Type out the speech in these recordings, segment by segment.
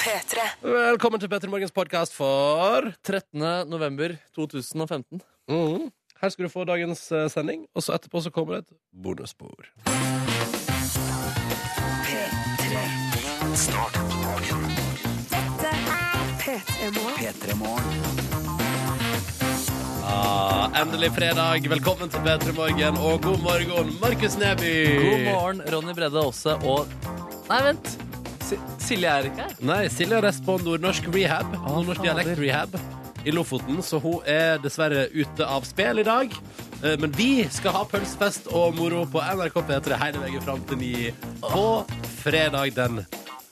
P3. Velkommen til Petter Morgens podkast for 13. november 2015. Mhm. Her skal du få dagens eh, sending, og så etterpå så kommer det et bonusspor. P3 Morgen. Ah, endelig fredag. Velkommen til Bedre Morgen, og god morgen, Markus Neby. God morgen, Ronny Bredde Aase og Nei, vent. Si- Silje er ikke her. Nei, Silje har reist på Nordnorsk rehab. Nordnorsk dialekt rehab i Lofoten, så hun er dessverre ute av spill i dag. Eh, Men vi skal ha pølsefest og moro på NRK P3 hele veien fram til ni på fredag den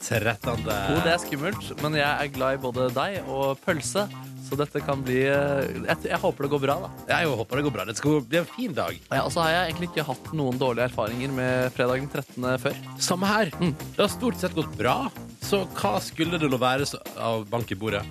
13. Jo, det er skummelt, men jeg er glad i både deg og pølse. Så dette kan bli eh, Jeg, jeg håper det går bra, da. Jeg håper det går bra. Det skal bli en fin dag. Ja, og så har jeg egentlig ikke hatt noen dårlige erfaringer med fredagen 13. før. Samme her. Det har stort sett gått bra. Så hva skulle det nå være av bank i bordet?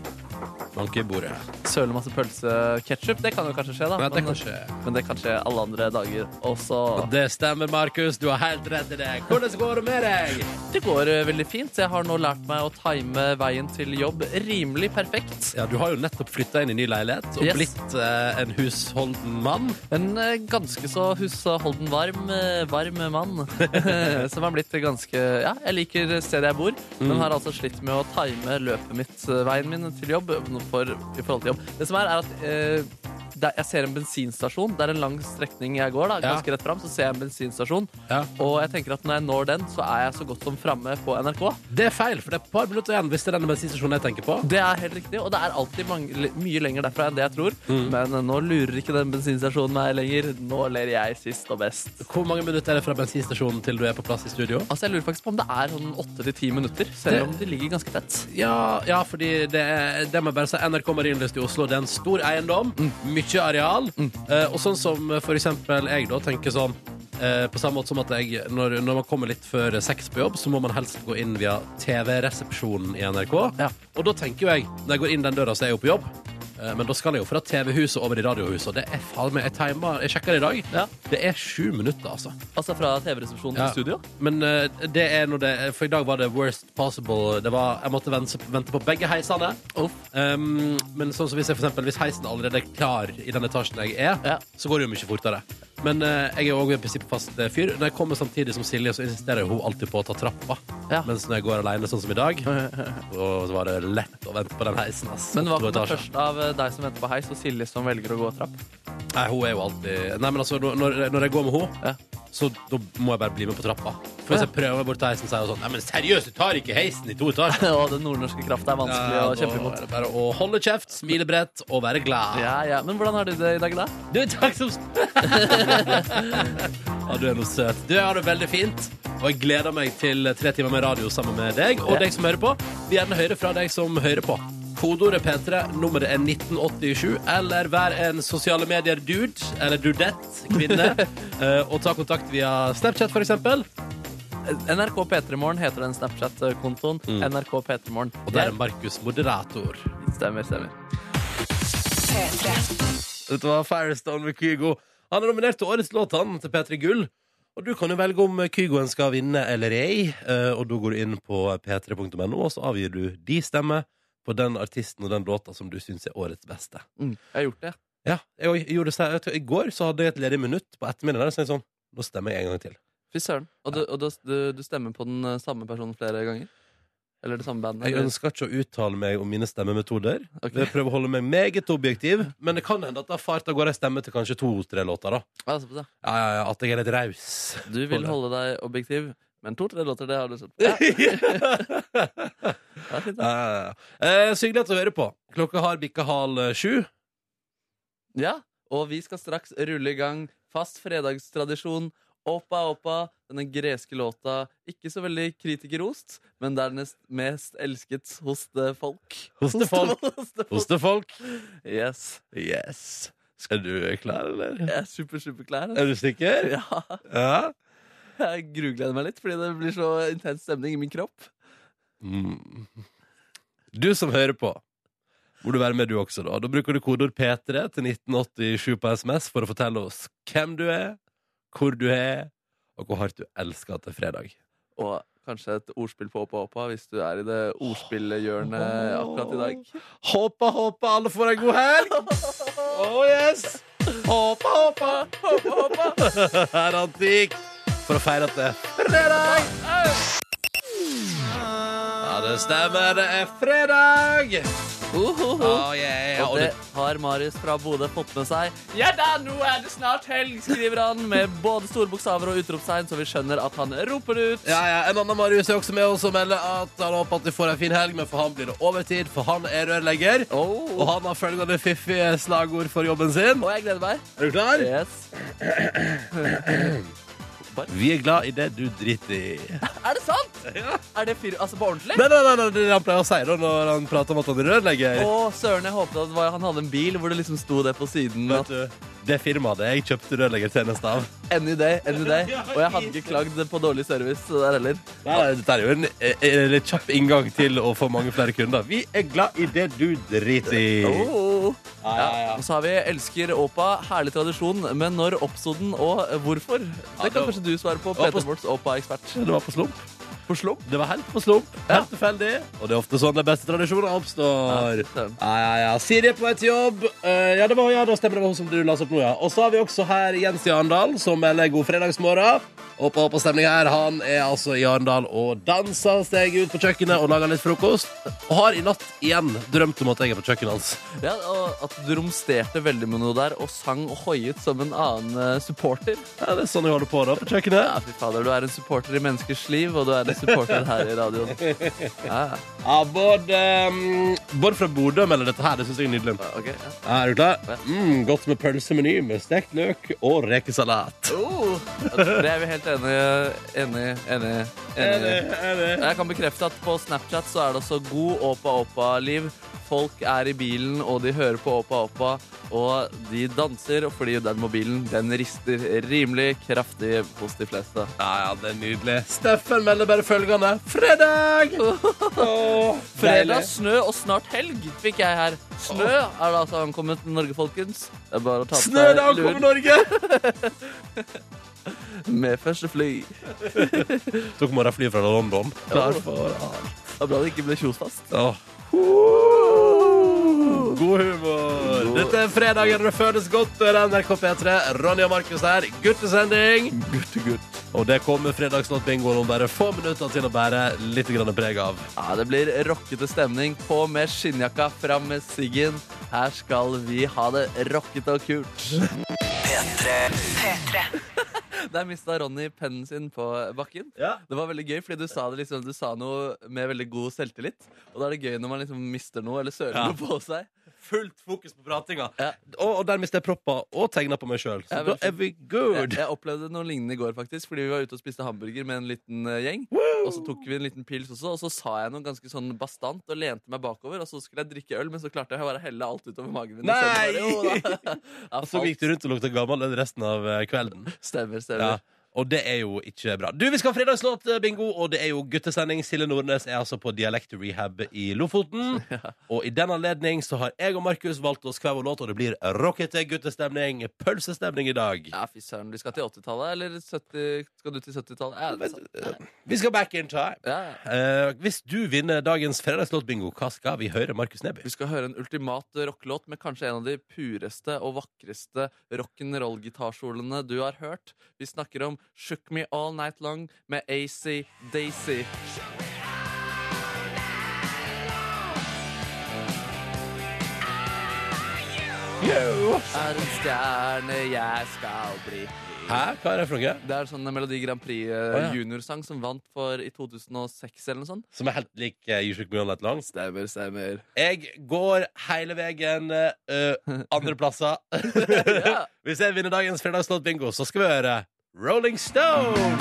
Bank i bordet. Søle masse pølseketchup. Det kan jo kanskje skje, da. Ja, det kan skje. men det kan skje alle andre dager også. Det stemmer, Markus. Du har helt rett i det. Hvordan går det med deg? Det går eh, veldig fint. Jeg har nå lært meg å time veien til jobb rimelig perfekt. Ja, Du har jo nettopp flytta inn i ny leilighet og Yes. blitt eh, en husholden mann. En eh, ganske så husholden varm, eh, varm mann. Som har blitt ganske Ja, jeg liker stedet jeg bor, men har altså slitt med å time løpet mitt, eh, veien min til jobb, for, i forhold til jobb. Det som er, er at det, jeg ser en bensinstasjon. Det er en lang strekning jeg går, da, ganske rett fram. Så ser jeg en bensinstasjon, og jeg tenker at når jeg når den, så er jeg så godt som framme på NRK. Det er feil, for det er et par minutter igjen hvis det er denne bensinstasjonen jeg tenker på. Det er helt riktig, og det er alltid mange, mye lenger derfra enn det jeg tror. Mm. Men eh, nå lurer ikke den bensinstasjonen meg lenger. Nå ler jeg sist og best. Hvor mange minutter er det fra bensinstasjonen til du er på plass i studio? Altså, Jeg lurer faktisk på om det er sånn åtte til ti minutter, selv om de ligger ganske tett. Ja, ja fordi det, det må jeg bare si NRK Marienlyst i Oslo Det er en stor eiendom, mye areal. Eh, Og sånn som for eksempel jeg da tenker sånn eh, På samme måte som at jeg når, når man kommer litt før seks på jobb Så må man helst gå inn via TV-resepsjonen i NRK. Ja. Og da tenker jo jeg Når jeg går inn den døra så er jeg jo på jobb Eh, Men da skal jeg jo fra TV-huset over i radiohuset Og det er faen meg, jeg timer, jeg sjekker i dag Ja. Det er sju minutter altså Altså fra TV-resepsjonen Ja. til studio. Men eh, det er når det For i dag var det worst possible det var, Jeg måtte vente, vente på begge heisene Uff. Um, men sånn som hvis, jeg for eksempel, hvis heisen allerede er klar i den etasjen jeg er, Ja. så går det jo mye fortere. Men eh, jeg er jo også prinsippfast eh, fyr. Når jeg kommer samtidig som Silje, så insisterer hun alltid på å ta trappa. Ja. Mens når jeg går alene, sånn som i dag, så var det lett å vente på den heisen. Ass. Men hva To kommer etasjer. først av eh, deg som venter på heis, og Silje som velger å gå trapp? Nei, hun er jo alltid Nei, men altså, når, når jeg går med henne, Ja. Så da må jeg bare bli med på trappa. For hvis jeg prøver bort til heisen, så er hun sånn Nei, men seriøst, du tar ikke heisen i to etasjer. og den nordnorske krafta er vanskelig Ja, å kjempe imot. bare å holde kjeft, smile bredt og være glad. Ja, ja. Men hvordan har du det i dag, da? Du, takk som Ja, du er noe søt. Du jeg har det veldig fint. Og jeg gleder meg til tre timer med radio sammen med deg og deg som hører på. Vi gjerne høre fra deg som hører på. Kodeordet P3, nummeret er 1987, eller vær en sosiale medier-dude, eller dudette, kvinne, eh, og ta kontakt via Snapchat, eksempel. NRK P3morgen heter den Snapchat-kontoen. Mm. NRK P3morgen. Og der er Markus moderator. Stemmer, stemmer. Dette var Firestone med Kygo. Han er nominert til årets låt han, til P3 Gull. Og du kan jo velge om Kygoen skal vinne eller ei. eh, Og da går du inn på p3.no, og så avgir du de stemme på den artisten og den låta som du syns er årets beste. Mm. Jeg har gjort det. Ja, jeg jeg gjorde det jeg, I går så hadde jeg et ledig minutt på ettermiddagen. Så jeg sånn, nå stemmer jeg en gang til. Fy søren. Og, du, og du, du, du stemmer på den eh, samme personen flere ganger? Eller det samme bandet? Jeg ønsker ikke å uttale meg om mine stemmemetoder. Okay. Jeg prøver å holde meg meget objektiv, men det kan hende at det har fart av gårde ei stemme til kanskje to-tre låter. da ja, ja, ja, At jeg er litt raus. Du vil holde deg objektiv, men to-tre låter, det har du sett på. Ja. Eh, så hyggelig at du hører på. Klokka har bikka halv eh, sju. ja, og vi skal straks rulle i gang fast fredagstradisjon. Oppa Oppa, denne greske låta. Ikke så veldig kritikerost, men dernest mest elsket hos det folk. Hos det folk. Hostefolk. Yes. Yes. Skal du klare, eller? Jeg er super, super klar. Er du sikker? Ja, Ja. Jeg grugleder meg litt, fordi det blir så intens stemning i min kropp. Mm. Du som hører på, må du være med du også, da. Da bruker du kodeord P3 til 1987 på SMS for å fortelle oss hvem du er, hvor du er, og hvor hardt du elsker at det er fredag. Og kanskje et ordspill på Håpa Håpa, hvis du er i det ordspillhjørnet akkurat i dag. Håpa Håpa, alle får en god helg. Oh yes! Håpa Håpa, Håpa Håpa! Her er Antik for å feire at det er fredag. Ja, det stemmer. Det er fredag. Uhuhu. Oh, yeah. yeah. Og det har Marius fra Bodø fått med seg. Ja da, nå er det snart helg, skriver han med både store bokstaver og utropstegn, så vi skjønner at han roper det ut. ja, ja. En annen Marius er også med oss og melder at han håper at de får en fin helg, men for han blir det overtid, for han er rørlegger. Oh. Og han har følgende fiffige slagord for jobben sin. Og jeg gleder meg. Er du klar? Yes. Vi er glad i det du driter i. Er det sant? Er det fyr... Altså på ordentlig? Nei, nei, nei, nei, det han pleier å si det når han prater om at han er rørlegger. Å, søren, jeg håpet at var- han hadde en bil hvor det liksom sto det på siden. Vet du, det firmaet jeg kjøpte rørleggertjeneste av. Any day, any day. Og jeg hadde ikke klagd på dårlig service der heller. Nei, dette er jo en, eh, en kjapp inngang til å få mange flere kunder. Vi er glad i det du driter i. Oh. Ja, ja, ja. Og så har vi Elsker Åpa, herlig tradisjon, men når oppstod den, og hvorfor? Det kan kanskje du svare på, Ja, på- Peter Morts Åpa-ekspert. Det var på slump. På slump? Det var helt på slump. Helt tilfeldig. Og det er ofte sånn de beste tradisjoner oppstår. Ja. Ja, ja. Siri er på vei til jobb. Uh, ja, det var, ja, da stemmer det var hun som du la oss opp nå, ja. Og så har vi også her Jens i Arendal, som melder god fredagsmorgen. Håper på stemninga her. Han er altså i Arendal og danser steg ut på kjøkkenet og lager litt frokost. Og har i natt igjen drømt om at jeg er på kjøkkenet hans. Ja, og At du romsterte veldig med noe der og sang og hoiet som en annen eh, supporter. Ja, det er sånn jeg holder på da, på kjøkkenet. Ja, fy fader, Du er en supporter i menneskers liv, og du er en supporter her i radioen. Ja, ja. Ja, både, um, både fra Bodø melder dette her. Det syns jeg er nydelig. ok, ja. Ja, er du klar? Mm, godt med pølsemeny med stekt løk og rekesalat. Oh, det er vi helt enig, enig, enig. enig. Jeg kan bekrefte at på Snapchat så er det også god åpa-åpa-liv. Folk er i bilen, og de hører på åpa-åpa, og de danser, og fordi den mobilen den rister rimelig kraftig hos de fleste. Ja, ja, det er nydelig. Steffen melder bare følgende. Fredag! Oh, Fredag, snø og snart helg fikk jeg her. Snø er da altså ankommet til Norge, folkens. Det er bare å ta på Snø da seg kommer Norge! med første fly. Tok morgenfly fra London. Klar for alt. Det er bra det ikke ble kjosfast. Åh. God humor. Dette er fredagen, det føles godt. Det er NRK P3. Ronny og Markus her. Guttesending. Guttegutt. Og det kommer fredagslåtbingoen om bare få minutter til å bære litt grann preg av. Ja, det blir rockete stemning. På med skinnjakka, fram med siggen. Her skal vi ha det rockete og kult. P3. P3. Der mista Ronny pennen sin på bakken. Ja. Det var veldig gøy, fordi du sa, det liksom, du sa noe med veldig god selvtillit. Og da er det gøy når man liksom mister noe eller søler Ja. noe på seg. Fullt fokus på pratinga. Ja. Og, og der mister jeg proppa og tegna på meg sjøl. Så da er vi good. jeg opplevde noe lignende i går, faktisk. Fordi vi var ute og spiste hamburger med en liten uh, gjeng. Og så tok vi en liten pils også, og så sa jeg noe ganske sånn bastant og lente meg bakover. Og så skulle jeg drikke øl, men så klarte jeg bare å helle alt utover magen min. Nei! Og så gikk du rundt og lukta gammel den resten av kvelden. kvelden. Stemmer, Ja. Og det er jo ikke bra. Du, Vi skal ha fredagslåt-bingo, og det er jo guttesending. Silje Nordnes er altså på dialektrehab i Lofoten. Og i den anledning så har jeg og Markus valgt oss hver vår låt, og det blir rockete guttestemning, pølsestemning i dag. Ja, fy søren. Vi skal til 80-tallet, eller 70, skal du til 70-tallet? Ja, sant. Vi skal back in time. ja. Eh, hvis du vinner dagens fredagslåt-bingo, hva skal vi høre, Markus Neby? Vi skal høre en ultimat rockelåt med kanskje en av de pureste og vakreste rock'n'roll-gitarsolene du har hørt. Vi snakker om Shook Me All Night Long med AC Daisy. Er en stjerne jeg skal bli. Hæ? Hva er det for noe? Det er en sånn Melodi Grand Prix eh, Å, ja. juniorsang som vant for i 2006 eller noe sånt. Som er helt lik uh, You Shook Me All Night Long? Stemmer, stemmer. Jeg går hele veien uh, andre plasser. Ja. Hvis jeg vinner dagens fredagslåt-bingo, så skal vi høre Rolling Stone.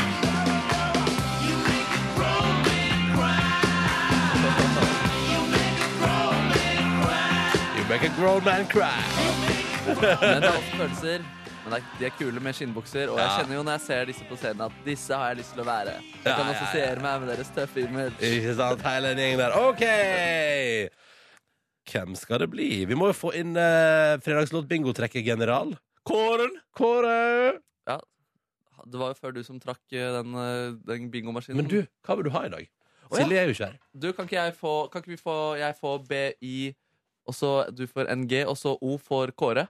You make a grown man cry. Men det er også følelser. Men det er, de er kule med skinnbukser, og jeg kjenner jo når jeg ser disse på scenen, at disse har jeg lyst til å være. Jeg Ja, kan ja, ja. assosiere meg med deres tøffe image. Ikke sant? Hele den gjengen der. OK! Hvem skal det bli? Vi må jo få inn uh, fredagslåt-bingotrekket general. Kåren! Kåre! Det var jo før du som trakk eh, den, eh, den bingomaskinen. Men du, hva vil du ha i dag? Ja. Silje er jo ikke her. Du, kan ikke jeg få Kan ikke vi få Jeg får BI, og så du får NG, og så O for Kåre?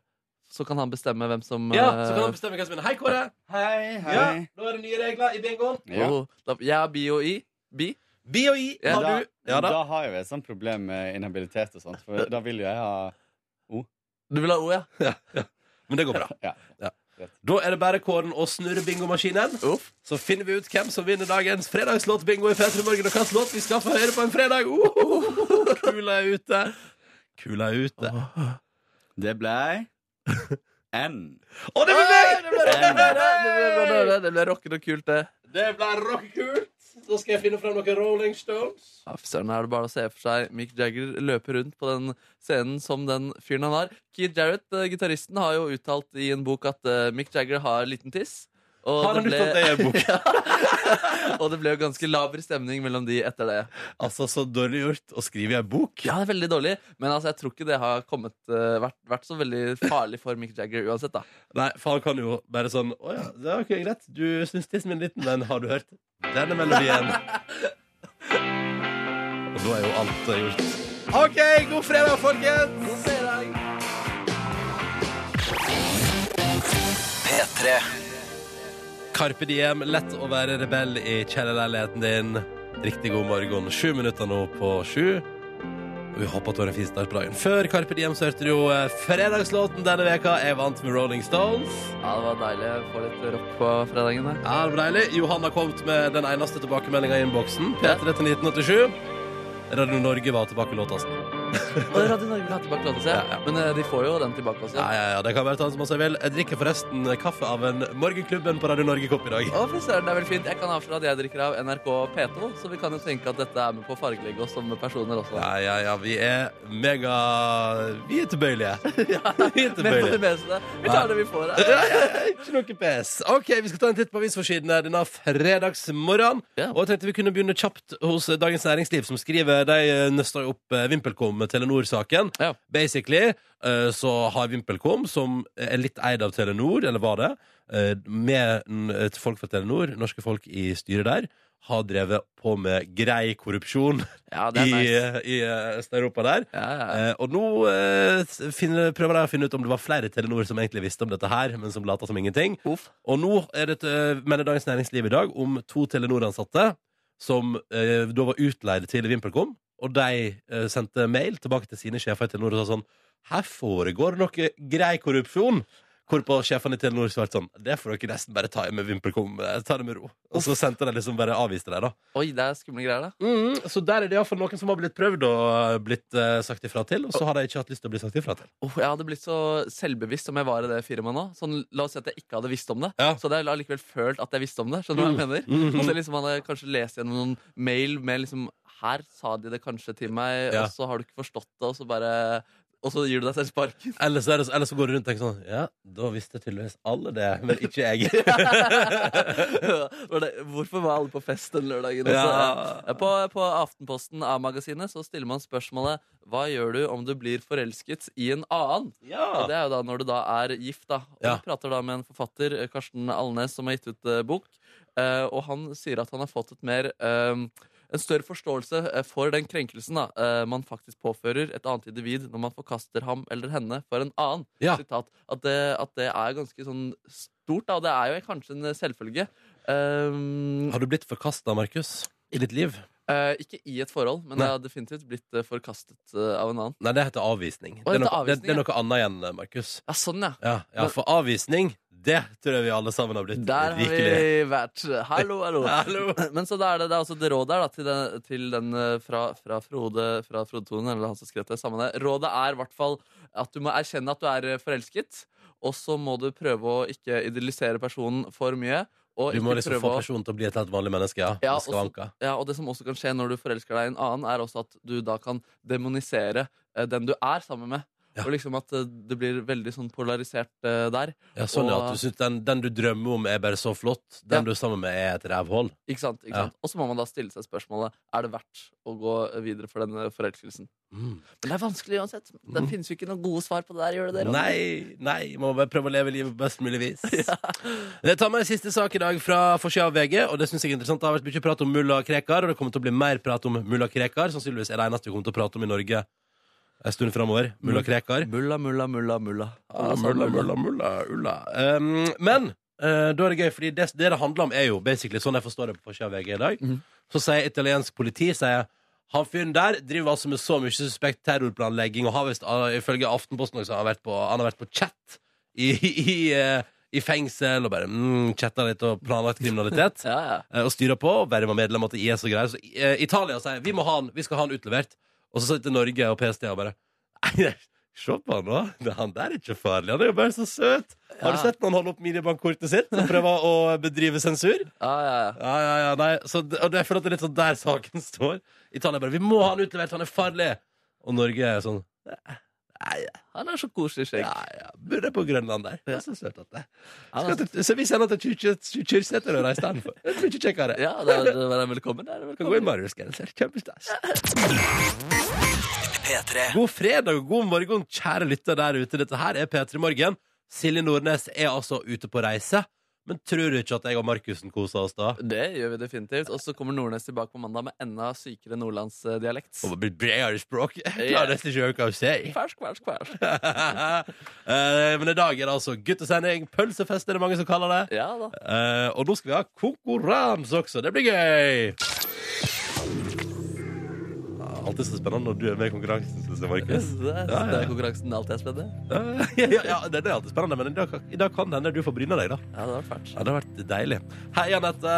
Så kan han bestemme hvem som Ja, så kan eh, han bestemme hvem som vinner. Hei, Kåre! Hei, hei. Ja, Nå er det nye regler i bingoen. Ja. oh, da, Jeg har bi og I. Bi? Bi og I Ja, har da. Ja da. da har jeg jo et sånt problem med inhabilitet og sånt, for da vil jo jeg ha O. Du vil ha O, ja? Men det går bra. Ja. Da er det bare Kåren å snurre bingomaskinen. Uff. Så finner vi ut hvem som vinner dagens fredagslåtbingo i P3 Morgen. Og hvilken låt vi skal få høre på en fredag. Oh, kula er ute. Kula er ute. Det blei N. Og det ble meg! Det ble ble, det ble rockende og kult, det. Det ble rockekult. Nå skal jeg finne fram noen Rolling Stones. Ja, er det bare å se for seg Mick Jagger løpe rundt på den scenen som den fyren han har. Keith Jarrett, eh, gitaristen, har jo uttalt i en bok at eh, Mick Jagger har liten tiss. Og Har han ble- uttalt det i en bok? og det ble jo ganske laber stemning mellom de etter det. Altså, så dårlig gjort å skrive i en bok. Ja, det er veldig dårlig, men altså, jeg tror ikke det har kommet, uh, vært, vært så veldig farlig for Mick Jagger uansett. da Nei, for han kan jo bare sånn Å ja, det er ok, greit. Du syns tissen min er liten, men har du hørt denne melodien? Og da er jo alt eh, gjort. OK, god fredag, folkens! P3. Carpe diem, lett å være rebell i kjellerleiligheten din. Riktig god morgen. Sju minutter nå på sju. Og vi håper at du har en fin start på dagen. Før Carpe diem så hørte du jo eh, fredagslåten denne veka. Jeg vant med Rolling Stones. Ja, Det var deilig å få litt rock på fredagen. der. Ja, det var deilig. Johan har kommet med den eneste tilbakemeldinga i innboksen. P3 til 1987. Radio Norge var tilbake låta si. Og Radio Norge vil ha tilbake låta si. Ja, ja. Men eh, de får jo den tilbake også. Ja, ja, ja, det kan være ta den som man vil. Jeg drikker forresten kaffe av en Morgenklubben på Radio Norge-kopp i dag. Å, fy søren, det er vel fint. Jeg kan avsløre at jeg drikker av NRK P2, så vi kan jo tenke at dette er med på å fargelegge oss som personer også. Ja, ja, ja, vi er mega Vi er tilbøyelige. Vi er Med på det tilbøyelige. meste. Vi tar det vi får her. Ikke noe pes. OK, vi skal ta en titt på avisforsidene denne fredagsmorgenen. Ja. Og jeg tenkte vi kunne begynne kjapt hos Dagens Næringsliv, som skriver De nøster opp eh, VimpelCom Telenor-saken. Ja. Basically eh, så har VimpelCom, som er litt eid av Telenor, eller var det, eh, med folk fra Telenor, norske folk i styret der, har drevet på med grei korrupsjon Ja, i, nice. i eh, Øst-Europa der. Ja, ja. Eh, og nå finner, prøver jeg å finne ut om det var flere Telenor som egentlig visste om dette her, men som lata som ingenting. Uff. Og nå er det, mener Dagens Næringsliv i dag om to Telenor-ansatte som da var utleid til VimpelCom, og de eh, sendte mail tilbake til sine sjefer i Telenor og sa sånn Her foregår noe grei korrupsjon. Hvorpå sjefene i Telenor svarte sånn Det får dere nesten bare ta i med VimpelCom. eh, Ta det med ro. Og så sendte de liksom bare avviste det, da. Oi, det er skumle greier, da. Mm, så der er det iallfall noen som har blitt prøvd og eh, blitt uh, sagt ifra til, og så har de ikke hatt lyst til å bli sagt ifra til. Oh, jeg hadde blitt så selvbevisst om jeg var i det firmaet nå. Sånn, la oss si at jeg ikke hadde visst om det. Ja. Så hadde jeg allikevel følt at jeg visste om det. Skjønner du hva jeg mener? Mm. Og så liksom hadde jeg kanskje lest gjennom noen mail med liksom Her sa de det kanskje til meg, Ja. og så har du ikke forstått det, og så bare Og så gir du deg selv sparken. Eller så, er det, eller så går du rundt og tenker sånn Ja, da visste tydeligvis alle det, men ikke jeg. Var det, hvorfor var alle på fest den lørdagen? Ja. På, på Aftenposten A-magasinet så stiller man spørsmålet Hva gjør du om du blir forelsket i en annen? Og det er jo da når du da er gift. da Og Ja. Vi prater da med en forfatter, eh, Karsten Alnes, som har gitt ut eh, bok. Eh, og han sier at han har fått et mer eh, en større forståelse eh, for den krenkelsen da, eh, man faktisk påfører et annet individ når man forkaster ham eller henne for en annen. Ja. At, det, at det er ganske sånn stort, da. Og det er jo kanskje en selvfølge. Um, Har du blitt forkasta, Markus, i ditt liv? Uh, ikke i et forhold, men Nei. jeg har definitivt blitt uh, forkastet uh, av en annen. Nei, det heter avvisning. Det er, noe, avvisning det, det er noe annet igjen, Markus. Ja, sånn, ja. Ja, ja, for avvisning, det tror jeg vi alle sammen har blitt Der har rikelig. vi vært. Hallo, hallo. Hallo. Men så da er det, det er også det rådet er da, til den, til den eh, fra, fra Frode fra Frode Thon, eller han som skrev det samme det. Rådet er i hvert fall at du må erkjenne at du er eh, forelsket, og så må du prøve å ikke idealisere personen for mye. Og Du ikke må liksom få personen til å bli et helt vanlig menneske, ja. Ja, skavanker. Ja, og det som også kan skje når du forelsker deg i en annen, er også at du da kan demonisere eh, den du er sammen med. Og liksom at eh, det blir veldig sånn polarisert eh, der. Ja, sånn ja, Og- at du synes den, den du drømmer om er bare så flott. Den Ja. du er sammen med er et rævhold. Ikke sant? Ikke Ja. sant? Og så må man da stille seg spørsmålet Er det verdt å gå videre for denne forelskelsen. Mm. Men det er vanskelig uansett. Det Mm. finnes jo ikke noen gode svar på det der. Gjør det det? Ronny? Nei, nei, må bare prøve å leve livet på best mulig vis. Jeg tar med en siste sak i dag fra forsida av VG, og det synes jeg er interessant. Det har vært mye prat om mulla Krekar, og det kommer til å bli mer prat om mulla Krekar. Sannsynligvis er det eneste vi kommer til å prate om i Norge en stund framover. Mulla Krekar. Mulla, mulla, mulla, mulla. Ah, mulla, mulla, mulla, ulla. Um, men uh, da er det gøy, fordi det, det det handler om, er jo basically sånn jeg forstår det på forsida av VG i dag. Mm. Så sier italiensk politi sier han fyren der driver altså med så mye suspekt terrorplanlegging, og har visst, ah, ifølge Aftenposten også, han har vært på, han har vært på chat i, i, eh, i fengsel og bare mm, chatta litt og planlagt kriminalitet. Ja, ja. eh, og styra på, og bare var medlem av IS og greier. Så uh, Italia sier vi, må ha han, vi skal ha han utlevert. Og så sitter Norge og PST og bare Nei, se på han nå. Han der er ikke farlig. Han er jo bare så søt. Har du sett når han holder opp minibankkortet sitt og prøver å bedrive sensur? ja, ja, ja. Ja, ja, ja, nei. Så, og jeg føler at det er litt sånn der saken står. Italia bare Vi må ha han utlevert, han er farlig. Og Norge er sånn Nei, Han er så koselig skjegg. ja, ja. Burde på Grønland der. Det er så søt at det Skal til- Så vi sender til Kyrksæter og reiser istedenfor. Det er mye kjekkere. Ja, det er, han er velkommen. der. er Kan gå i. Marius-genser. Kjempestas. God fredag og god morgen, kjære lytter der ute. Dette her er P3 Morgen. Silje Nordnes er altså ute på reise. Men tror du ikke at jeg og Markussen koser oss da? Det gjør vi definitivt. Og så kommer Nordnes tilbake på mandag med enda sykere nordlandsdialekt. Og bredere språk. Jeg klarer nesten ikke å høre hva hun sier. Fersk, fersk, fersk. Eh, Men i dag er det altså guttesending. Pølsefest er det mange som kaller det. Ja da. Eh, og nå skal vi ha konkurranse også. Det blir gøy! Alltid så spennende når du er med i konkurransen, synes jeg, Markus. Ja, ja. det er konkurransen alltid er spennende. ja, ja, ja, det er alltid spennende, men i dag, i dag kan det hende du får bryne deg, da. Ja, det var fælt. Ja, det har vært deilig. Hei, Anette.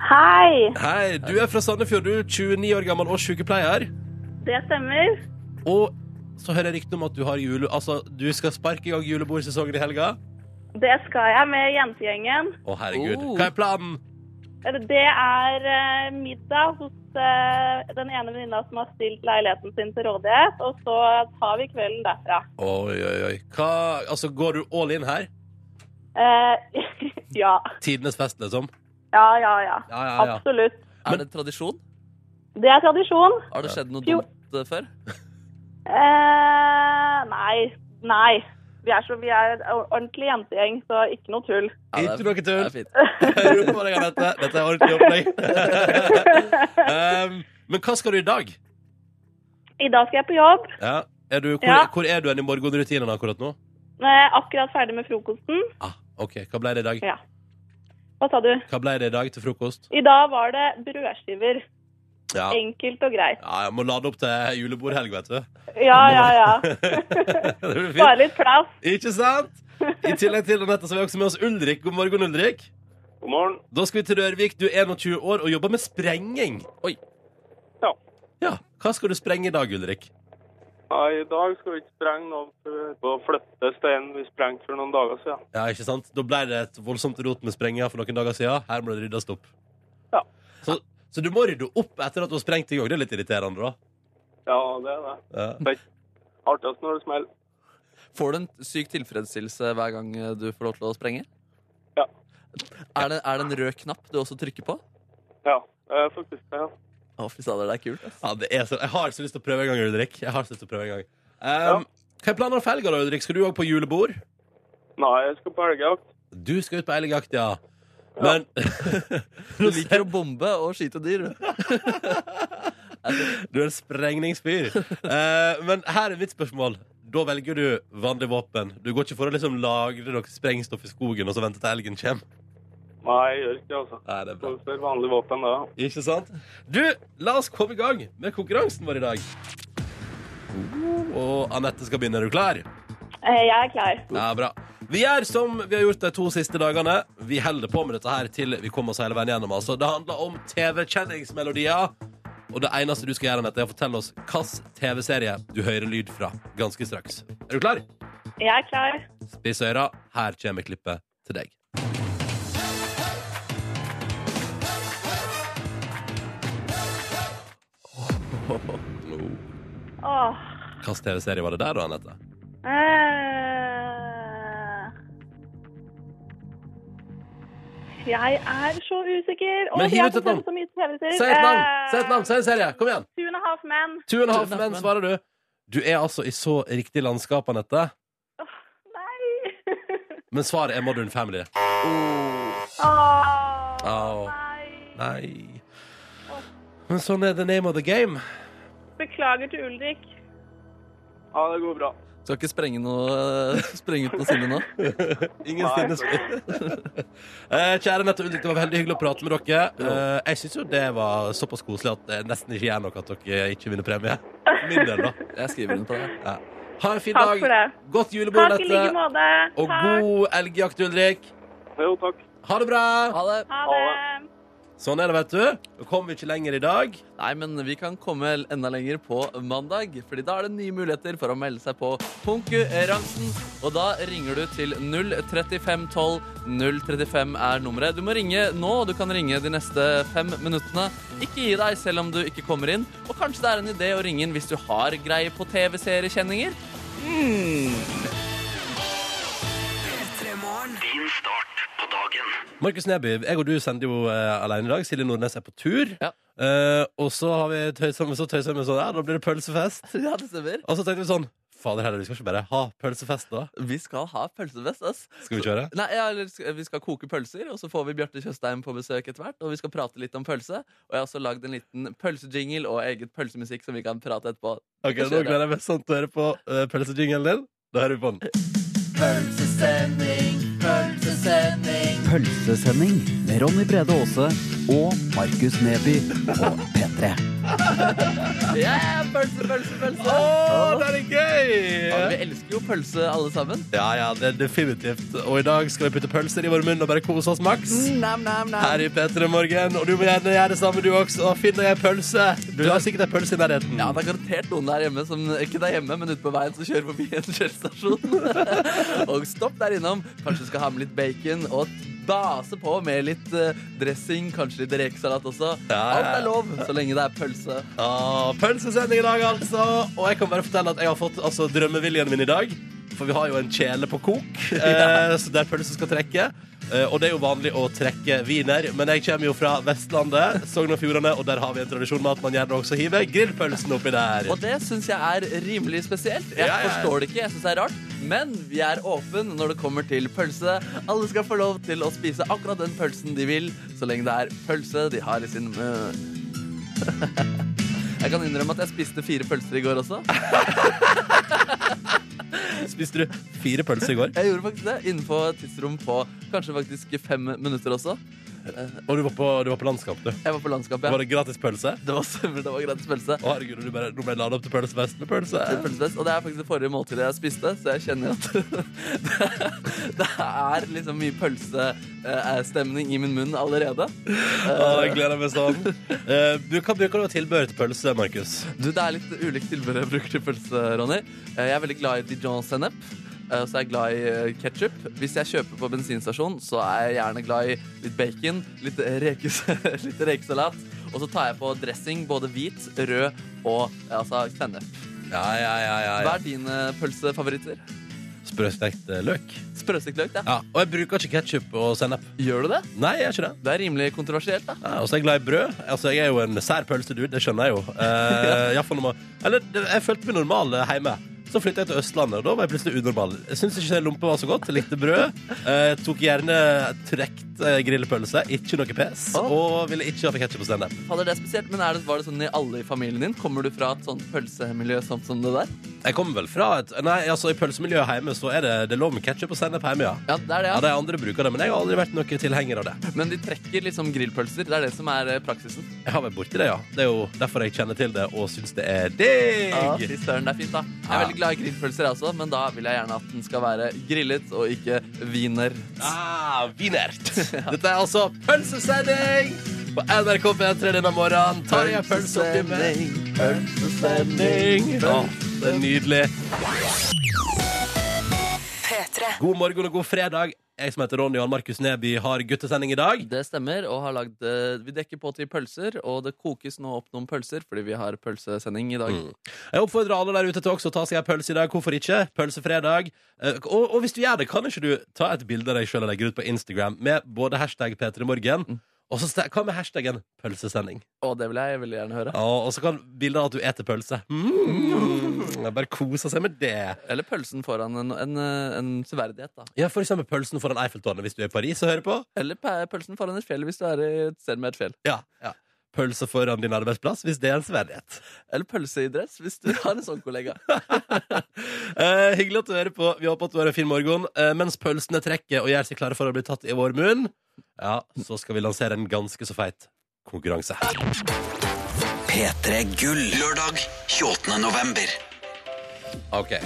Hei, Hei, du er fra Sandefjord. Du er 29 år gammel og sykepleier. det stemmer. Og så hører jeg rykte om at du har jule... Altså, du skal sparke i gang julebordsesongen i helga. Det skal jeg med jentegjengen. Å, herregud. Oh. Hva er planen? Det er eh, middag hos eh, den ene venninna som har stilt leiligheten sin til rådighet, og så tar vi kvelden derfra. Oi, oi, oi. Hva, altså, går du all in her? Eh, ja. Tidenes fest, liksom? Ja, ja, ja. Ja, ja, ja. Absolutt. Er det tradisjon? Det er tradisjon. Har det skjedd noe dumt eh, før? Eh, nei. Nei. Vi er, så, vi er ordentlig jentegjeng, så ikke noe tull. Ja, det er- Ikke noe tull. Det er fint. Jeg på deg, Anette. Dette er ordentlig opplegg. um, men hva skal du i dag? I dag skal jeg på jobb. Ja. Er du, hvor, Ja. hvor er du i morgenrutinene akkurat nå? Eh, akkurat ferdig med frokosten. Ah, ok, Hva ble det i dag? Ja. Hva sa du? Hva ble det i dag til frokost? I dag var det brødskiver. Ja, Enkelt og greit. ja jeg må lade opp til julebordhelg, vet du. Ja, ja, ja. det blir Bare litt plass. Ikke sant? I tillegg til Anette så har vi også med oss Ulrik. God morgen, Ulrik. God morgen. Da skal vi til Rørvik. Du er 21 år og jobber med sprenging. Oi. Ja. Ja, Hva skal du sprenge i dag, Ulrik? Ja, I dag skal vi ikke sprenge noe på å flytte steinen vi sprengte for noen dager siden. Ja, ikke sant? Da ble det et voldsomt rot med sprenginga for noen dager siden. Her må det ryddes opp. Ja. Så, så du må rydde opp etter at du har sprengt i gang. Det er litt irriterende, da. Ja, det er det. Ja. Er artigst når det smeller. Får du en syk tilfredsstillelse hver gang du får lov til å sprenge? Ja. Er det, er det en rød knapp du også trykker på? Ja, faktisk. Ja. Å, fy fader, det er kult. ass. Ja, det er så, jeg har så lyst til å prøve en gang, Ulrik. Jeg har så lyst til å prøve en gang. Um, Hva er planene for helga, da, Ulrik? Skal du òg på julebord? Nei, jeg skal på elgjakt. Du skal ut på elgjakt, ja. Men Du liker å bombe og skyte dyr. Du er en sprengningsfyr. Eh, men her er mitt spørsmål. Da velger du vanlig våpen. Du går ikke for å liksom lagre noe sprengstoff i skogen og så vente til elgen kommer. Nei, jeg gjør ikke altså. Nei, det er bra. Vanlig våpen, da. Ikke sant? Du, la oss komme i gang med konkurransen vår i dag. Og Anette skal begynne. Er du klar? Eh, Jeg er klar. Ja, bra. Vi gjør som vi har gjort de to siste dagene. Vi holder på med dette her til vi kommer oss hele veien gjennom. Altså. Det handler om TV-kjenningsmelodier. Og det eneste du skal gjøre, Anette, er å fortelle oss hvilken TV-serie du hører lyd fra ganske straks. Er du klar? Jeg er klar. Spiss øra. Her kommer klippet til deg. Hvilken TV-serie var det der, da, Anette? Eh, jeg er så usikker. Men hiv ut et navn. Si et navn! Si et navn, si en serie. Kom igjen. Two and a Half Men. Two and a half men, svarer du. Du er altså i så riktig landskap, Anette. Nei. Men svaret er Modern Family. Oh. Åh. nei. Nei. Men sånn er the name of the game. Beklager til Ulrik. Ja, det går bra. Skal ikke sprenge, noe, sprenge ut noe sinne nå. Ingen sinne. eh, kjære Nette Ulrik, det var veldig hyggelig å prate med dere. Eh, jeg syns jo det var såpass koselig at det nesten ikke gjør noe at dere ikke vinner premie. Min del, da. Jeg skriver under på det. Ja. Ha en fin Takk dag. Godt julebord, Takk i like måte. Og Takk. god elgjakt, Ulrik. Jo, takk. Ha det bra. Ha det. Ha det. Sånn er det, vet du. Kommer vi ikke lenger i dag. Nei, men vi kan komme enda lenger på mandag, Fordi da er det nye muligheter for å melde seg på konkurransen. Og da ringer du til 03512. 035 er nummeret. Du må ringe nå, og du kan ringe de neste fem minuttene. Ikke gi deg selv om du ikke kommer inn. Og kanskje det er en idé å ringe inn hvis du har greie på TV-seriekjenninger. Markus Neby, jeg og du sender jo eh, alene i dag. Silje Nordnes er på tur. Ja. Eh, og så har vi tøysa med så tøysa med sånn, ja, da blir det pølsefest. Ja, det stemmer. Og så tenkte vi sånn Fader heller, vi skal ikke bare ha pølsefest, da. Vi skal ha pølsefest, ass. Skal vi kjøre? Nei, ja, eller sk- Vi skal koke pølser, og så får vi Bjarte Tjøstheim på besøk etter hvert. Og vi skal prate litt om pølse. Og jeg har også lagd en liten pølsejingle og eget pølsemusikk som vi kan prate etterpå. Ok, Nå gleder jeg meg sånn til å høre på uh, pølsejingelen din. Da hører vi på den. Pølsesending, pølsesending. Pølsesending Pølsesending med Ronny Brede Aase og Markus Neby på P3. Yeah, pølse, pølse, pølse. Å, det er gøy! Ja, vi elsker jo pølse, alle sammen. Ja, ja, det er definitivt. Og i dag skal vi putte pølser i vår munn og bare kose oss maks. Nam, nam, nam. Her i P3 Morgen. Og du må gjerne gjøre det samme, du også. Finn deg en pølse. Du har sikkert en pølse i nærheten. Ja, det er garantert noen der hjemme som ikke der hjemme, men ute på veien som kjører forbi en kjølestasjon. og stopp der innom. Kanskje du skal ha med litt bacon og base på med litt eh, dressing, kanskje litt rekesalat også. Ja, ja, Alt er lov så lenge det er pølse. Ah, pølsesending i dag, altså. Og jeg kan bare fortelle at jeg har fått altså, drømmeviljen min i dag. For vi har jo en kjele på kok eh, så der pølse skal trekke. Eh, og det er jo vanlig å trekke wiener, men jeg kommer jo fra Vestlandet, Sogn og Fjordane, og der har vi en tradisjon med at man gjerne også hiver grillpølsen oppi der. Og det syns jeg er rimelig spesielt. Jeg Ja, ja, forstår det ikke, jeg synes det er rart. Men vi er åpne når det kommer til pølse. Alle skal få lov til å spise akkurat den pølsen de vil, så lenge det er pølse de har i sin munn. Jeg kan innrømme at jeg spiste fire pølser i går også. Spiste du fire pølser i går? Jeg gjorde faktisk det innenfor et tidsrom på kanskje faktisk fem minutter også. Og du var på, du var på landskap, du. Jeg var på landskap, ja. Var det gratis pølse? Det var, det var gratis pølse. Å, herregud, du bare, nå ble lada opp til pølsefest med pølse. Pølsefest, Og det er faktisk det forrige måltidet jeg spiste, så jeg kjenner at det, det er liksom mye pølsestemning i min munn allerede. Å, jeg gleder meg sånn. Eh, du, hva bruker du tilbehør til pølse, Markus? Du, Det er litt ulikt tilbehør jeg bruker til pølse, Ronny. Eh, Jeg er veldig glad i dijon-sennep. Eh, Så er jeg glad i ketsjup. Hvis jeg kjøper på bensinstasjon, så er jeg gjerne glad i litt bacon, litt, rekes, litt rekesalat. Og så tar jeg på dressing, både hvit, rød og eh, altså, sennep. Ja, ja, ja, ja, Hva er dine pølsefavoritter? Sprøstekt eh, løk. Sprøstekt løk, ja. Ja, og jeg bruker ikke ketsjup og sennep. Gjør du det? Nei, jeg gjør ikke det. Det er rimelig kontroversielt, da. Ja, og så er jeg glad i brød. Altså, Jeg er jo en sær pølsedude, det skjønner jeg jo. Eh, ja. man, eller jeg følte meg normal eh, hjemme. Så flytta jeg til Østlandet, og da var jeg plutselig unormal. Jeg syns ikke lompe var så godt. Jeg likte brød. Eh, tok gjerne eh, grillpølse, ikke noe pes. Åh. Og ville ikke ha ketsjup og sennep. Fader, det er spesielt, men er det, Var det sånn i alle i familien din? Kommer du fra et sånt pølsemiljø sånn som det der? Jeg kommer vel fra et Nei, altså i pølsemiljøet hjemme så er det, det er lov med ketsjup og sennep hjemme, ja. Ja, det er det, Ja, ja. De andre bruker det, men jeg har aldri vært noen tilhenger av det. Men de trekker liksom grillpølser. Det er det som er eh, praksisen. Jeg har vært borti det, ja. Det er jo derfor jeg kjenner til det og syns det er digg. Ja, fy søren, det er fint, da. Jeg er Ja. veldig glad i grillpølser, jeg også, men da vil jeg gjerne at den skal være grillet og ikke wiener. Ah, vinert. Dette er altså pølsesending på NRK P3 denne morgenen. Tar jeg pølse oppi med pølsesending. Å, det er nydelig. God morgen og god fredag. Jeg som heter Ronny og Markus Neby har guttesending i dag. Det stemmer, og har lagd eh, Vi dekker på til pølser, og det kokes nå opp noen pølser fordi vi har pølsesending i dag. Mm. Jeg oppfordrer alle der ute til også å ta seg en pølse i dag. Hvorfor ikke? Pølsefredag. Eh, Og, og hvis du gjør det, kan ikke du ta et bilde av deg sjøl og legge ut på Instagram med både hashtag P3morgen Mm. og så hva med hashtaggen pølsesending? Å, det vil jeg veldig gjerne høre. Ja, og så kan bildet av at du eter pølse. Mm. Jeg Bare kose seg med det. Eller pølsen foran en, en, en severdighet, da. Ja, For eksempel pølsen foran Eiffeltårnet hvis du er i Paris og hører på. Eller pølsen foran et fjell hvis du er i et sted med et fjell. Ja, ja. Pølse foran din arbeidsplass hvis det er en sverdighet. Eller pølse i dress hvis du har en sånn kollega. Eh, hyggelig at du hører på. Vi håper at du har en fin morgen. Eh, mens pølsene trekker og gjør seg klare for å bli tatt i vår munn, ja, så skal vi lansere en ganske så feit konkurranse. P3 Gull. Lørdag 28. november. Ok,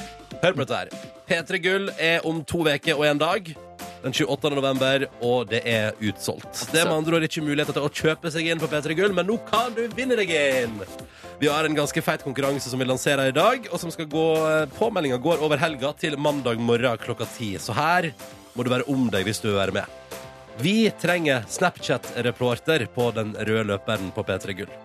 hør på dette her. P3 Gull er om to uker og en dag. Den 28. november, og det er utsolgt. Det er med andre ord ikke muligheter til å kjøpe seg inn på P3 Gull, men nå kan du vinne deg inn! Vi har en ganske feit konkurranse som vi lanserer i dag, og som skal gå Påmeldinga går over helga til mandag morgen klokka ti. Så her må du være om deg hvis du vil være med. Vi trenger Snapchat-reporter på den røde løperen på P3 Gull.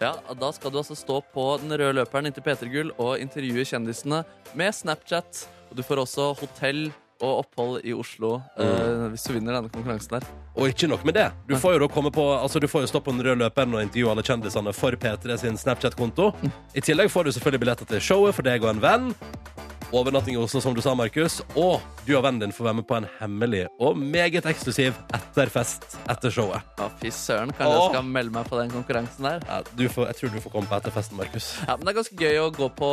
Ja, Da skal du altså stå på den røde løperen inntil P3 Gull og intervjue kjendisene med Snapchat. Og du får også hotell og opphold i Oslo eh, hvis du vinner denne konkurransen her. Og ikke nok med det. Du får jo da komme på Altså du får jo stå på den røde løperen og intervjue alle kjendisene for P3 sin Snapchat-konto. I tillegg får du selvfølgelig billetter til showet for deg og en venn. Overnatting i Oslo, som du sa, Markus. Og du og vennen din får være med på en hemmelig og meget eksklusiv etterfest etter showet. Ja, Fy søren, kanskje Åh. jeg skal melde meg på den konkurransen der. Ja, du får, jeg tror du får komme på etterfesten, Markus. Ja, men Det er ganske gøy å gå på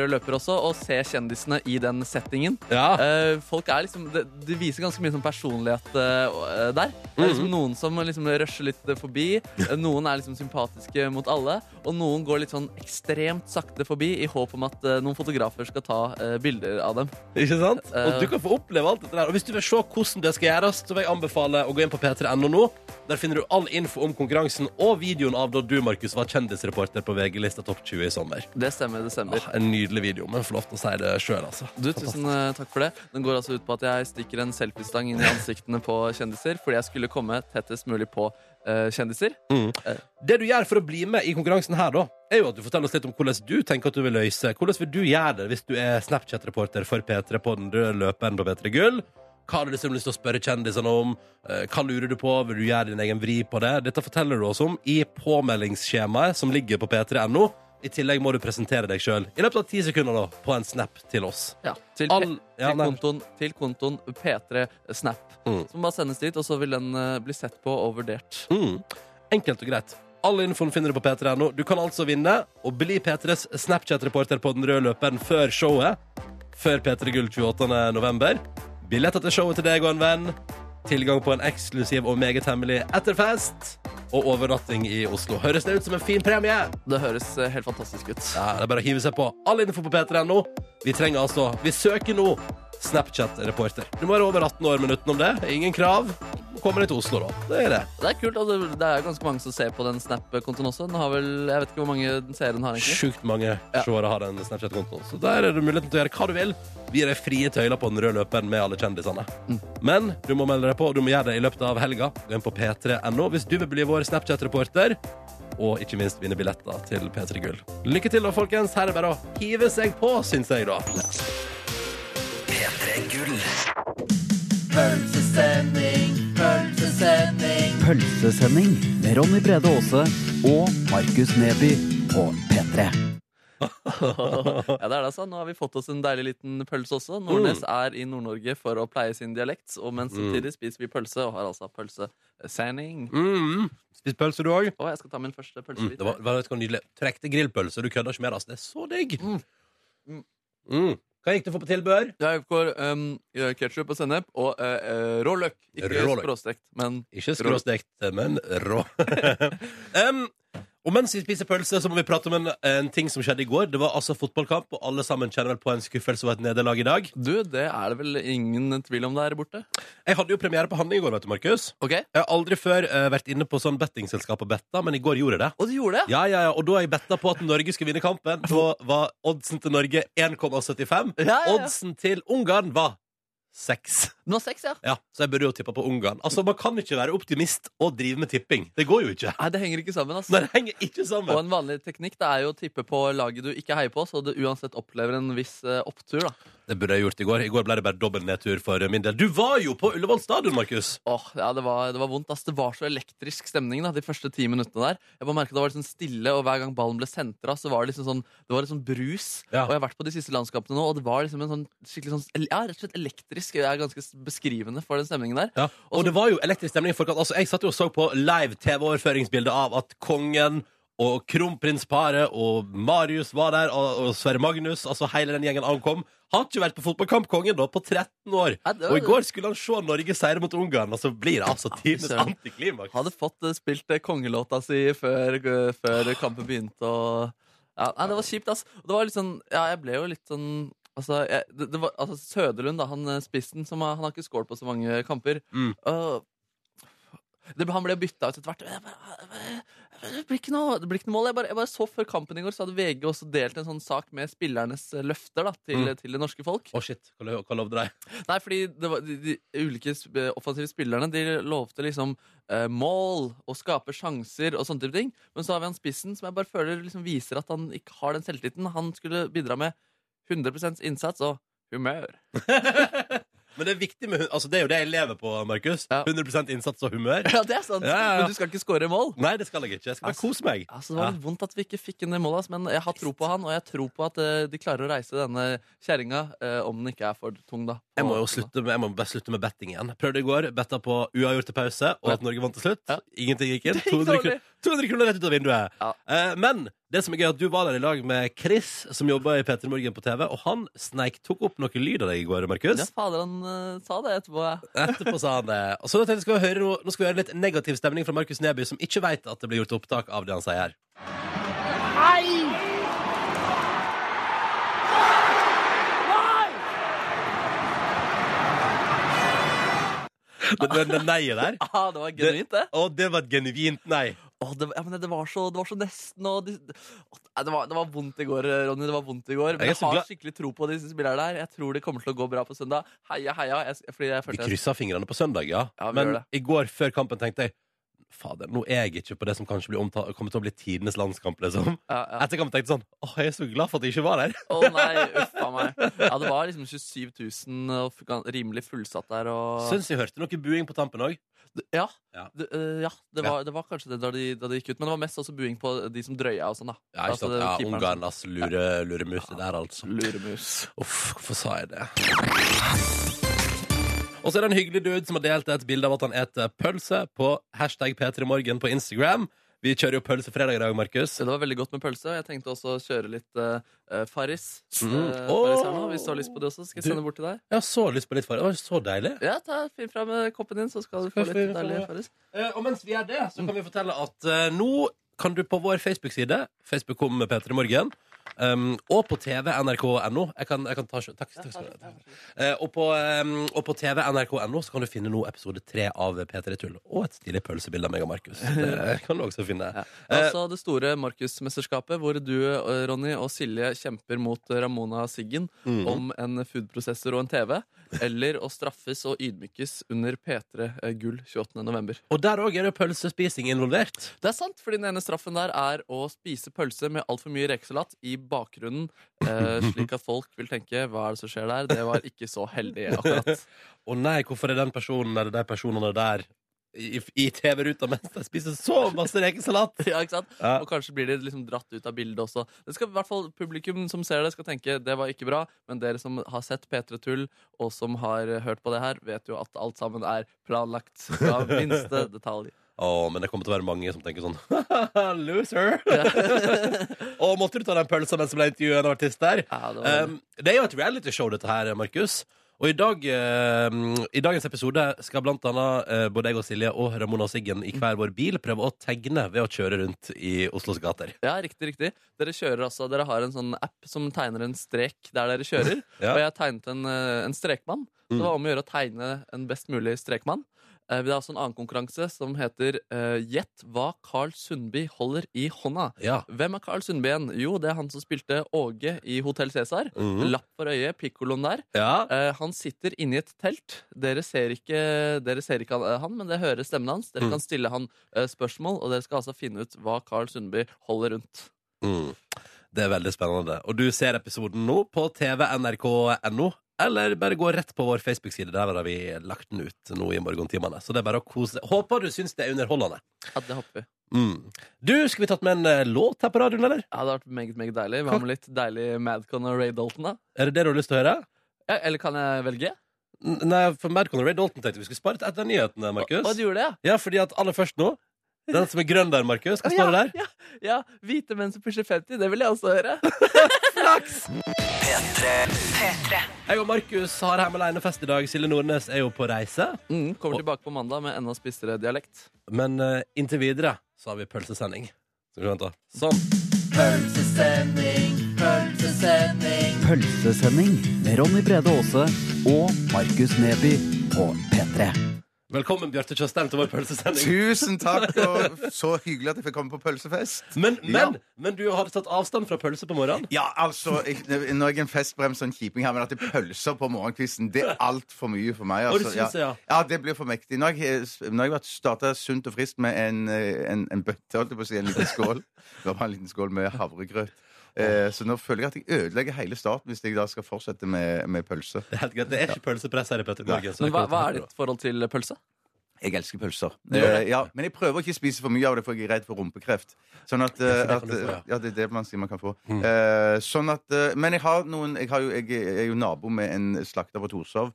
rød løper også og se kjendisene i den settingen. Ja. Uh, folk er liksom, det, det viser ganske mye sånn personlighet uh, der. Det er liksom Noen som liksom rusher litt forbi. Eh, Noen er liksom sympatiske mot alle. Og noen går litt sånn ekstremt sakte forbi i håp om at uh, noen fotografer skal ta eh, bilder av dem. Ikke sant? Og Eh. du kan få oppleve alt dette der. Og hvis du vil se hvordan det skal gjøres, så vil jeg anbefale å gå inn på p3.no nå. Der finner du all info om konkurransen og videoen av da du, Markus, var kjendisreporter på VG-lista Topp 20 i sommer. Det stemmer, det stemmer. Ah, en nydelig video, men få lov til å si det sjøl, altså. Du, tusen eh, takk for det. Den går altså ut på at jeg stikker en selfiestang inn i ansiktene på kjendiser fordi jeg skulle komme tettest mulig på eh, kjendiser. Det du gjør for å bli med i konkurransen her, da, er jo at du forteller oss litt om hvordan du tenker at du vil løse. Hvordan vil du gjøre det hvis du er Snapchat-reporter for P3 på den røde løperen på P3 Gull? Hva har du liksom lyst til å spørre kjendisene om? Eh, Hva lurer du på? Vil du gjøre din egen vri på det? Dette forteller du oss om i påmeldingsskjemaet som ligger på p3.no. I tillegg må du presentere deg sjøl i løpet av ti sekunder da, på en snap til oss. Ja, til, All- ja, til, kontoen, til kontoen P3 Snap. Mm. Som bare sendes dit, og så vil den uh, bli sett på og vurdert. Mm. Enkelt og greit. All infoen finner du på p3.no. Du kan altså vinne og bli P3s Snapchat-reporter på den røde løperen før showet. Før P3 Gull 28. november. Billetter til showet til deg og en venn. Tilgang på en eksklusiv og meget hemmelig etterfest. Og overnatting i Oslo. Høres det ut som en fin premie? Det høres eh, helt fantastisk ut. Ja, Det er bare å hive seg på. All info på p3.no. Vi trenger altså Vi søker nå Snapchat-reporter. Du må være over 18 år men utenom det. Ingen krav. Kommer deg til Oslo, da. Det er det. Det er kult, og det, det er ganske mange som ser på den Snap-kontoen også. Den har vel, Jeg vet ikke hvor mange seere den har, egentlig. Sjukt mange Ja. seere har den Snapchat-kontoen. Så der er det muligheten til å gjøre hva du vil. Vi gir deg frie tøyler på den røde løperen med alle kjendisene. Mm. Men du må melde deg på, og du må gjøre det i løpet av helga. Gå inn på p3.no hvis du vil bli vår Snapchat-reporter. Og ikke minst vinne billetter til P3 Gull. Lykke til, da, folkens. Her er det bare å hive seg på, syns jeg, da. P3 Gull. Pølsesending med Ronny Brede Aase og Markus Neby på P3. Ja, det er det altså. Nå har vi fått oss en deilig liten pølse også. Nordnes er i Nord-Norge for å pleie sin dialekt, og mens samtidig spiser vi pølse og har altså pølsesending. Mm. Spis pølse, du òg? Og jeg skal ta min første Mm, pølsebit. det var, det var hva nydelig. Trekte grillpølse. Du kødder ikke med det. altså. Det er så digg. Mm. Mm. Hva gikk du for på tilbør? Jeg får um, ketsjup og sennep og uh, uh, rå løk. Ikke Rå løk. skråstekt, men Ikke skråstekt, men rå. um, og mens vi spiser pølse, så må vi prate om en, en ting som skjedde i går. Det var altså fotballkamp, og alle sammen kjenner vel på en skuffelse og et nederlag i dag. du, det er det vel ingen tvil om der borte? Jeg hadde jo premiere på handling i går, vet du, Markus. Ok? Jeg har aldri før uh, vært inne på sånn bettingselskap og betta, men i går gjorde jeg det. Og du gjorde det? Ja, ja, ja, Og da har jeg betta på at Norge skulle vinne kampen. Da var oddsen til Norge 1,75. Ja, ja, ja. Oddsen til Ungarn var seks. Var seks, ja. Ja, så jeg burde jo tippa på Ungarn. Altså, Man kan ikke være optimist og drive med tipping. Det går jo ikke. Nei, det henger ikke sammen. altså. Nei, det henger ikke Og en vanlig teknikk det er jo å tippe på laget du ikke heier på, så du uansett opplever en viss eh, opptur. da. Det burde jeg gjort i går. I går ble det bare dobbel nedtur for min del. Du var jo på Ullevål stadion, Markus! Åh, ja, det var, det var vondt. ass. Det var så elektrisk stemning da, de første ti minuttene der. Jeg bare merket Det var liksom stille, og hver gang ballen ble sentra, så var det liksom sånn Det var sånn brus. Ja. Og jeg har vært på de siste landskapene nå, og det var liksom en sånn skikkelig sånn Ja, rett og slett elektrisk. Det er ganske beskrivende for den stemningen der. Ja, og det var jo elektrisk stemning forkant. Altså, jeg satt jo og så på live TV-overføringsbilde av at kongen og kronprinsparet og Marius var der, og, og Sverre Magnus, altså hele den gjengen ankom. Han Har ikke vært på fotballkamp, kongen, da, på 13 år. Og i går skulle han se Norge seire mot Ungarn, og så blir det altså tidenes antiklimaks. Hadde fått eh, spilt eh, kongelåta si før, eh, før kampen begynte, og ja, Nei, det var kjipt, ass. Det var litt sånn Ja, jeg ble jo litt sånn Altså, jeg, det, det var, altså Søderlund, da, han spissen, som han har ikke skåret på så mange kamper. Mm. Og det, han ble bytta ut etter hvert. Jeg bare- Det blir ikke noe, det blir ikke noe mål. Jeg bare, jeg bare så Før kampen i går så hadde VG også delt en sånn sak med spillernes eh, løfter da, til, Mm. til det norske folk. Å, shit. Hva, lo- hva lovde de? Nei, fordi det var, de, de ulike offensive spillerne De lovte liksom eh, mål og skape sjanser og sånne type ting. Men så har vi han spissen som jeg bare føler liksom viser at han ikke har den selvtilliten. Han skulle bidra med 100% innsats og humør. Men det er viktig med Altså, det er jo det jeg lever på, Markus. Ja. 100% innsats og humør. Ja, det er sant. Ja, ja. Men du skal ikke skåre mål. Nei, det skal jeg ikke. Jeg skal bare Altså, kose meg. Altså, det var litt vondt at vi ikke fikk inn det målet, men jeg har tro på han, og jeg tror på at eh, de klarer å reise denne kjerringa, eh, om den ikke er for tung, da. Jeg må jo slutte med, jeg må bare slutte med betting igjen. Prøvde i går, betta på uavgjort til pause, og at Norge vant til slutt. Ingenting gikk inn. 200 kroner, 200 kroner rett ut av vinduet. Eh, men det som er gøy, er at du var der i lag med Chris, som jobba i P3 Morgen på TV, og han sneik tok opp noe lyd av deg i går, Markus. Ja, fader, han uh, sa det etterpå. Ja. Etterpå sa han det. Og så tenkte jeg skal vi høre noe, nå skal vi høre litt negativ stemning fra Markus Neby, som ikke veit at det blir gjort opptak av det han sier her. Det, det, det neiet der. Ah, det var genuint, det. Og det var et genuint nei. Åh, det, ja, men det, var så, det var så nesten og de, Åh, det, var, det var vondt i går, Ronny. Det var vondt i går. Men Jeg jeg, har skikkelig tro på disse spillerne der. Jeg tror det kommer til å gå bra på søndag. Heia, heia. Jeg, jeg Vi kryssa fingrene på søndag, ja. Ja, Men i går før kampen tenkte jeg Fader, nå er jeg ikke på det som kanskje blir omtalt, kommer til å bli tidenes landskamp, liksom. ja, ja. Etter kampen tenkte jeg sånn Åh, jeg er så glad for at jeg ikke var der. Å nei, uffa meg. Ja, det var liksom 27 000 og rimelig fullsatt der. Og... Syns jeg hørte noe buing på tampen òg. Ja, Ja. det, øh, ja, det, var, det var kanskje det da de, da de gikk ut. Men det var mest også buing på de som drøya og sånn, da. Ja, ikke Altså, sant? det- ja, Ungarnas Ungarn. Lure, luremus det der, altså. Luremus. Uff, hvorfor sa jeg det? Og så er det en hyggelig dude som har delt et bilde av at han eter pølse på hashtag P3morgen på Instagram. Vi kjører jo pølsefredag i dag, Markus. Det var veldig godt med pølse. Jeg tenkte også å kjøre litt uh, Farris. Mm. Eh, nå. Hvis du har lyst på det også, skal jeg Du- sende bort til deg. Jeg har så lyst på litt Farris. Det var så deilig. Ja, ta, Finn fram eh, koppen din, så skal du få litt deilig? Farris. Uh, og mens vi er det, så kan vi fortelle at eh, nå kan du på vår Facebook-side, Facebook kom med P3 Morgen, um, og på TV nrk.no Jeg kan, jeg kan ta Takk. takk skal du ha. Eh, og, på, um, og på TV nrk.no så kan du finne nå episode tre av P3 Tull. Og et stilig pølsebilde av meg og Markus. Det kan du også finne. Ja. Altså det store Markus-mesterskapet, hvor du, eh, Ronny, og Silje kjemper mot Ramona Siggen Mm. om en foodprosessor og en TV, eller å straffes og ydmykes under P3 Gull 28. november. Og der òg er det pølsespising involvert. Det er sant, fordi den ene straffen der er å spise pølse med altfor mye rekesalat i bakgrunnen, eh, slik at folk vil tenke 'hva er det som skjer der?' Det var ikke så heldig akkurat. Å nei, hvorfor er den personen eller de personene der i, i TV-ruta mens de spiser så masse rekesalat? ja, ikke sant? Ja. Og kanskje blir de liksom dratt ut av bildet også. Det skal i hvert fall Publikum som ser det, skal tenke det var ikke bra, men dere som har sett P3 Tull, og som har hørt på det her, vet jo at alt sammen er planlagt fra minste detalj. Å, men det kommer til å være mange som tenker sånn Loser! Og måtte du ta den pølsa mens du ble intervjuet en artist der? Ja, det var Um, det er jo et realityshow, dette her, Markus. Og i, dag, eh, I dagens episode skal blant annet uh, både jeg og Silje og Ramona Siggen i hver vår bil prøve å tegne ved å kjøre rundt i Oslos gater. Ja, riktig, riktig. Dere kjører altså, dere har en sånn app som tegner en strek der dere kjører. Ja. Og jeg har tegnet en, eh, en strekmann. Så det var om å gjøre å tegne en best mulig strekmann. Eh, har er også en annen konkurranse som heter eh, Gjett hva Carl Sundby holder i hånda. Ja. Hvem er Carl Sundby igjen? Jo, det er han som spilte Åge i Hotell Cæsar. Mhm. Lapp for øyet, pikkoloen der. ja. Eh, han sitter inni et telt. Dere ser ikke, dere ser ikke han, men dere hører stemmen hans. Dere Mm. kan stille han eh, spørsmål, og dere skal altså finne ut hva Carl Sundby holder rundt. Mm. Det er veldig spennende. Og du ser episoden nå på tv.nrk.no. Eller bare gå rett på vår Facebook-side. Der har vi lagt den ut nå i morgentimene. Så det er bare å kose deg Håper du syns det er underholdende. Ja, det håper vi. Mm. Du, skal vi tatt med en eh, låt her på radioen, eller? Ja, det har vært meget, meget deilig. Hva med litt deilig Madcon og Ray Dalton, da? Er det det du har lyst til å høre? Ja, eller kan jeg velge? N- Nei, for Madcon og Ray Dalton tenkte vi skulle spare til etter nyhetene, Markus. Og du gjorde det, Ja, fordi at aller først nå Den som er grønn der, Markus. Hva står det der? Ja, ja, hvite menn som pusher 50. Det vil jeg også høre. Jeg og Markus har hjemme alenefest i dag. Silje Nordnes er jo på reise. Mm, kommer tilbake på mandag med enda spissere dialekt. Men uh, inntil videre så har vi pølsesending. Skal vi vente. Sånn. Pølsesending med Ronny Brede Aase og Markus Neby på P3. Velkommen, Bjarte Tjøstheim, til vår pølsesending. Tusen takk, og så hyggelig at jeg fikk komme på pølsefest. Men, Ja. men, men du har tatt avstand fra pølse på morgenen? Ja, altså, jeg, Når jeg er en festbrems og en kjiping her, men at det pølser på morgenkvisten, det er altfor mye for meg. Og du Altså. synes det, ja. ja, det blir for mektig. Nå har jeg, nå har jeg vært starta sunt og friskt med en, eh, en, en bøtte, holdt jeg på å si, en liten skål. Det var bare en liten skål med havregrøt. Eh, så nå føler jeg at jeg ødelegger hele starten hvis jeg da skal fortsette med, med pølse. Det er helt greit. Det er ikke pølsepress her i Petter Morgen. så Men det hva, kan hva er ditt forhold til pølse? Jeg elsker pølser. Eh, ja, men jeg prøver ikke å spise for mye av det, for jeg er redd for rumpekreft. Sånn at, eh, kan du at få, ja. ja, det er det man sier man kan få. Mm. Eh, sånn at, eh, men jeg har noen jeg, har jo, jeg er jo nabo med en slakter på Torshov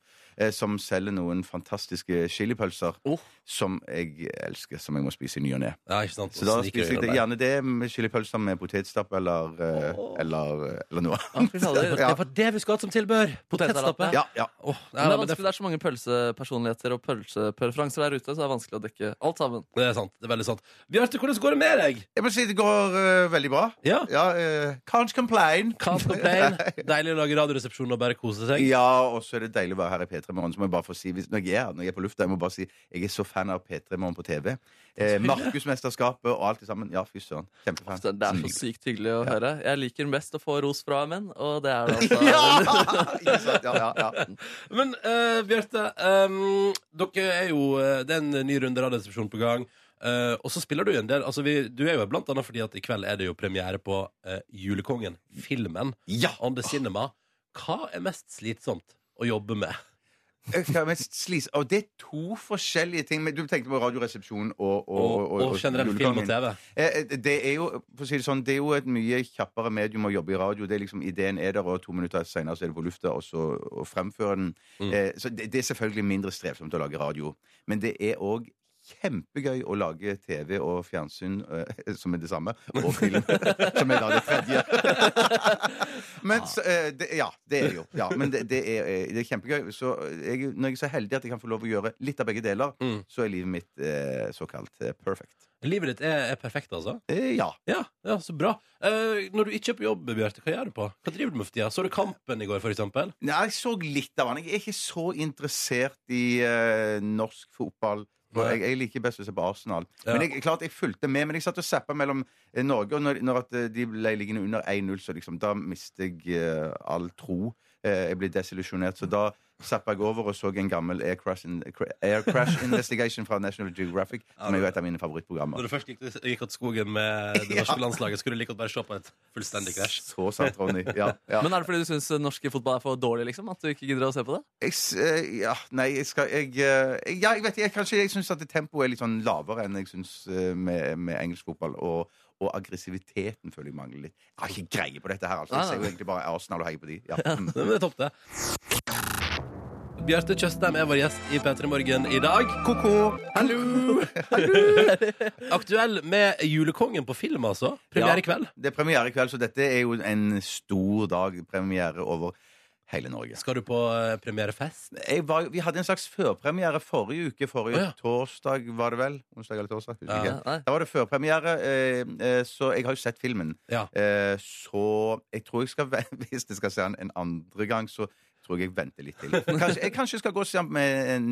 som selger noen fantastiske chilipølser Oh. som jeg elsker, som jeg må spise i ny og ne. Ja, ikke sant? Så da spiser jeg det, gjerne det med chilipølser med potetstapp eller, oh. Eller, eller noe. Ja. Det var det vi skulle hatt som tilbør. Potetstappe. Ja, ja. Oh, det, er vanskelig, det er så mange pølsepersonligheter og pølsepreferanser der ute, så det er vanskelig å dekke alt sammen. det er sant. Det er veldig sant. Bjarte, hvordan går det med deg? Jeg må si det går uh, veldig bra. Ja. Ja, eh, can't complain. Can't complain. Deilig å lage Radioresepsjonen og bare kose seg. Ja, og så er det deilig å være her i P3 Morgen. Så må jeg bare få si, hvis, når jeg er når jeg er på lufta, jeg må bare si jeg er så fan av P3 Morgen på TV. Eh, Markusmesterskapet og alt det sammen. Ja, fy søren. Kjempefan. Altså, det er så sykt hyggelig å høre. Jeg liker best å få ros fra menn, og det er det altså. Ja! Ja, ja, ja. Men uh, Bjarte, um, dere er jo eh, Det er en ny runde radioresepsjon på gang. Uh, og så spiller du en del altså vi, Du er jo blant annet fordi at i kveld er det jo premiere på uh, Julekongen, filmen. ja. On the Cinema. Hva er mest slitsomt å jobbe med? Jeg slis. Og det er to forskjellige ting. Men Du tenkte på Radioresepsjon og, og, Og, og generelt film og TV? Eh, Det er jo for å si det sånn, det er jo et mye kjappere medium å jobbe i radio. Det er liksom Ideen er der, og to minutter senere så er det på lufta, og så og fremføre den. Mm. Eh, Så det, det er selvfølgelig mindre strevsomt å lage radio. Men det er òg kjempegøy å lage TV og fjernsyn, eh, som er det samme, og film, som er da det tredje. Men så, eh, det, Ja, det er jo. Ja, men det, det, er, eh, det er kjempegøy. Så jeg, når jeg er så heldig at jeg kan få lov å gjøre litt av begge deler, Mm. så er livet mitt eh, såkalt eh, perfect. Livet ditt er, er perfekt, altså? Eh, ja. Ja, ja så bra. Eh, når du ikke er på jobb, Bjarte, hva gjør du på? Hva driver du med for tida? Så du Kampen i går, for eksempel? Nei, jeg så litt av han. Jeg er ikke så interessert i eh, norsk fotball. For jeg, jeg liker best å se på Arsenal. Ja. Men jeg, klart jeg fulgte med. Men jeg satt og zappa mellom eh, Norge, og når, når at eh, de ble liggende under 1-0, så liksom, da mister jeg uh, all tro. Eh, jeg ble desillusjonert. Så da zappa jeg over og så en gammel Air Crash, in, Air Crash Investigation fra National Geographic, som er jo et av mine favorittprogrammer. Når du først gikk, gikk til skogen med det norske landslaget, skulle du like godt bare se på et fullstendig krasj. Så sant, Ronny. Ja, ja. Men er det fordi du syns norsk fotball er for dårlig, liksom? At du ikke gidder å se på det? Jeg, eh, ja, nei, jeg skal Jeg, eh, ja, jeg vet ikke. Kanskje jeg syns at tempoet er litt sånn lavere enn jeg syns med, med engelsk fotball. Og, og aggressiviteten føler jeg mangler litt. Jeg har ikke greie på dette her. altså Jeg ser jo egentlig bare Arsenal og heier på de. Ja. Mm. Det det topp, det. Bjarte Tjøstheim er vår gjest i P3 Morgen i dag. Ko-ko! Hallo! Aktuell med Julekongen på film, altså. Premiere i kveld. Det er premiere i kveld, så dette er jo en stor dag. Premiere over hele Norge. Skal du på eh, premierefest? Jeg var, vi hadde en slags førpremiere forrige uke. Forrige Å, ja. torsdag, var det vel? Onsdag eller torsdag? husker Ja. ikke. Nei. Da var det førpremiere, eh, eh, så jeg har jo sett filmen. Ja. Eh, så jeg tror jeg skal, ve- hvis jeg skal se den en andre gang, så tror jeg jeg venter litt til. Kanskje, jeg kanskje skal gå og se den med en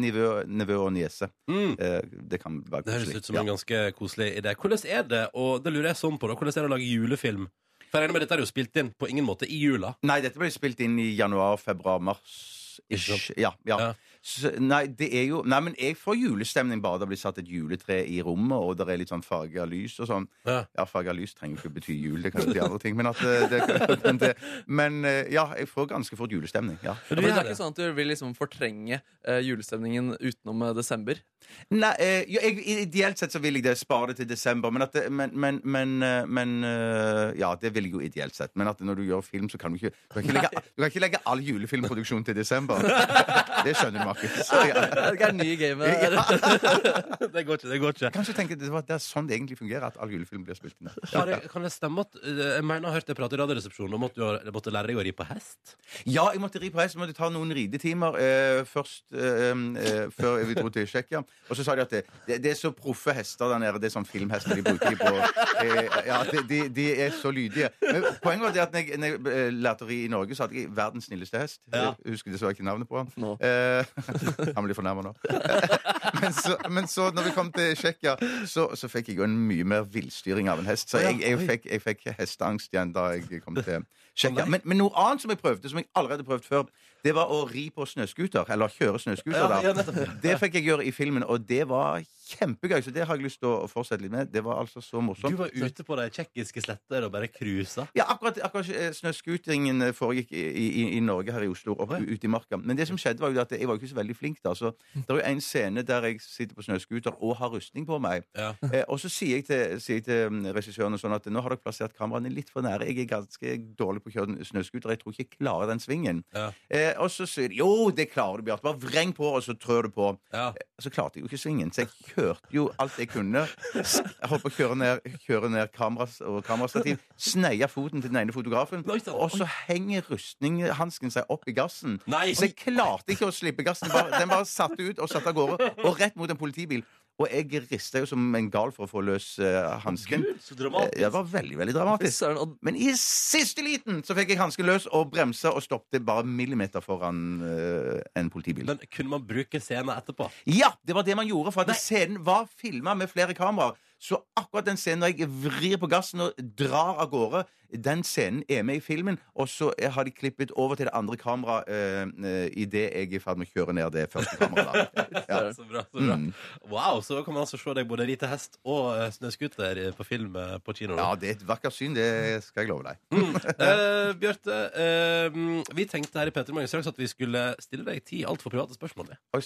og niese. Mm. Eh, Det kan være Det høres koselig. ut som en ganske koselig idé. Hvordan er det, og det lurer jeg sånn på, da, hvordan er det å lage julefilm? For jeg regner med dette er jo spilt inn på ingen måte i jula. Nei, dette ble spilt inn i januar, februar, mars. Ikke Ish. Ja, ja. Ja. Så, nei, det er jo Nei, men jeg får julestemning bare det blir satt et juletre i rommet, og det er litt sånn farga lys og sånn. Ja. Ja, farga lys trenger ikke bety jul, det kan jo bety andre ting, men at det, det, men, det, men eh, ja, jeg får ganske fort julestemning. Ja. Ja, det er ikke sånn at du vil liksom fortrenge eh, julestemningen utenom eh, desember? Nei, eh, jo, jeg, ideelt sett så vil jeg det spare det til desember, men, at det, men, men, men, eh, men eh, Ja, det vil jeg jo ideelt sett. Men at når du gjør film, så kan du ikke Du kan ikke legge, du kan ikke legge all julefilmproduksjon til desember. Det skjønner du, Så, ja. Det er ny gamet. Ja. Det går ikke. det går ikke Kanskje tenke det, var, det er sånn det egentlig fungerer, at all julefilm blir spilt inn. Kan det stemme at eh, Jeg mener jeg har hørt deg prate i Radioresepsjonen om at du har, måtte lære deg å ri på hest? Ja, jeg måtte ri på hest. Jeg måtte ta noen ridetimer eh, først eh, eh, før vi dro til Tsjekkia. Og så sa de at det, det, det er så proffe hester der nede. Det er sånn filmhester de bruker på eh, Ja, de, de, de er så lydige. Men poenget var det at når jeg, når jeg lærte å ri i Norge, så hadde jeg verdens snilleste hest. Ja. Jeg husker dessverre ikke navnet på han. Nå. Eh, han blir fornærma nå. men, så, men så, når vi kom til Tsjekkia, så, så fikk jeg jo en mye mer villstyring av en hest. Så jeg, jeg, fikk, jeg fikk hesteangst igjen da jeg kom til Tsjekkia. Men, men noe annet som jeg prøvde, som jeg allerede prøvd før, det var å ri på snøscooter. Eller kjøre snøscooter. Da. det fikk jeg gjøre i filmen, og det var kjempegøy. Så det har jeg lyst til å fortsette litt med. Det var altså så morsomt. Du var ute på de tsjekkiske sletter og bare cruisa. Ja, akkurat, akkurat eh, snøscooteringen eh, foregikk i, i, i Norge her i Oslo, opp, ute i marka. Men det som skjedde var jo at jeg var ikke så veldig flink da. Så det er jo en scene der jeg sitter på snøscooter og har rustning på meg. Ja. Eh, og så sier jeg til, sier jeg til mm, regissøren sånn at nå har dere plassert kameraene litt for nære. Jeg er ganske dårlig på å kjøre snøscooter. Jeg tror ikke jeg klarer den svingen. Ja. Eh, og så sier de jo, det klarer du, Bjarte. Bare vreng på, og så trør du på. Ja. Eh, Så klarte jeg jo ikke svingen, så jeg kjørte jo alt jeg kunne. Jeg holdt på å kjøre ned, kjøre ned kameras og kamerastativ. Sneia foten til den ene fotografen, og så henger rustninghansken seg opp i gassen. Nei! Så jeg klarte ikke å slippe gassen. Den bare satte ut og satte av gårde, og rett mot en politibil. Og jeg rista jo som en gal for å få løs uh, hansken. Gud, så dramatisk. Eh, Det var veldig, veldig dramatisk. Men i siste liten så fikk jeg hansken løs og bremsa og stoppet bare millimeter foran uh, en politibil. Men kunne man bruke scenen etterpå? Ja, det var det man gjorde, for at scenen var filma med flere kameraer. Så akkurat den scenen når jeg vrir på gassen og drar av gårde, den scenen er med i filmen, og så har de klippet over til det andre kameraet uh, uh, idet jeg er i ferd med å kjøre ned det første kameraet. Ja. Så bra, så bra. Mm. Wow, så kan man altså se deg både rite hest og snøscooter eh, på film eh, på kino. ja, det er et vakkert syn, det skal jeg love deg. Eh, Bjarte, eh, vi tenkte her i Peter Morgen at vi skulle stille deg ti altfor private spørsmål. Oi.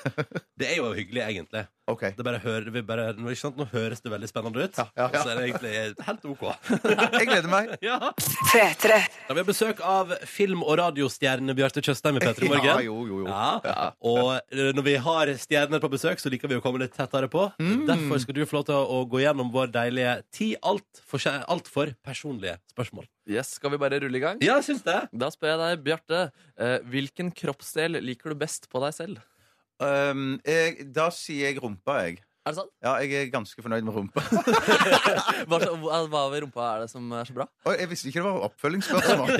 Det er jo hyggelig, egentlig. Okay. Det bare hører, vi bare, nå, nå høres det veldig spennende ut. Ja, ja, ja. Så er det egentlig helt OK. Jeg gleder meg. ja. P3. Da har vi besøk av film- og radiostjerne Bjarte Tjøstheim i P3 Morgen. Ja, jo, jo, jo. Ja. Og eh, når vi har stjerner på besøk, så liker vi å komme litt tettere på. Mm. Derfor skal du få lov til å gå gjennom vår deilige ti altfor alt for personlige spørsmål. yes, skal vi bare rulle i gang? Ja, jeg syns det. Da spør jeg deg, Bjarte, eh, hvilken kroppsdel liker du best på deg selv? Um, jeg, da sier jeg rumpa, jeg. Er det sant? Ja, jeg er ganske fornøyd med rumpa. Hva, så, hva ved rumpa er det som er så bra? Oi, jeg visste ikke det var oppfølgingsspørsmål.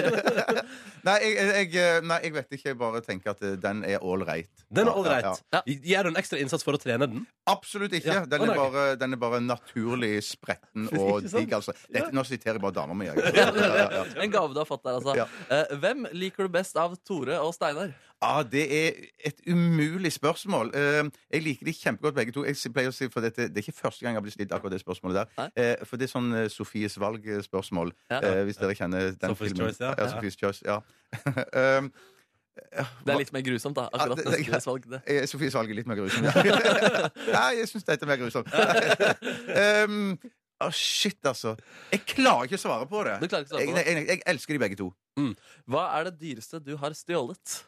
nei, jeg, jeg, nei, jeg vet ikke. Jeg bare tenker at eh, den er ålreit. Den er Ja, ålreit. ja, ja. Gjør du en ekstra innsats for å trene den? Absolutt ikke. Ja. Den, er bare, den er bare naturlig spretten og digg. Altså. Dette, nå siterer jeg bare dama mi. Ja, ja, ja. En gave du har fått der, altså. Ja. Eh, hvem liker du best av Tore og Steinar? Ah, det er et umulig spørsmål. Eh, jeg liker de kjempegodt, begge to. Jeg pleier å si, for dette, Det er ikke første gang jeg har blitt stilt akkurat det spørsmålet der. Eh, for det er sånn eh, Sofies valg-spørsmål, Ja. eh, hvis dere kjenner den Sophies filmen. Choice, ja. ja. Sofies Choice, ja. um, Det er litt mer grusomt, da. Akkurat Ja, det- det, valg, det. Eh, Sofies valg er litt mer grusomt. Ja. Jeg syns dette er mer grusomt. um, oh, shit, altså. Jeg klarer ikke å svare på det. Du klarer ikke å svare på jeg, jeg, jeg elsker de begge to. Hva er det dyreste du har stjålet?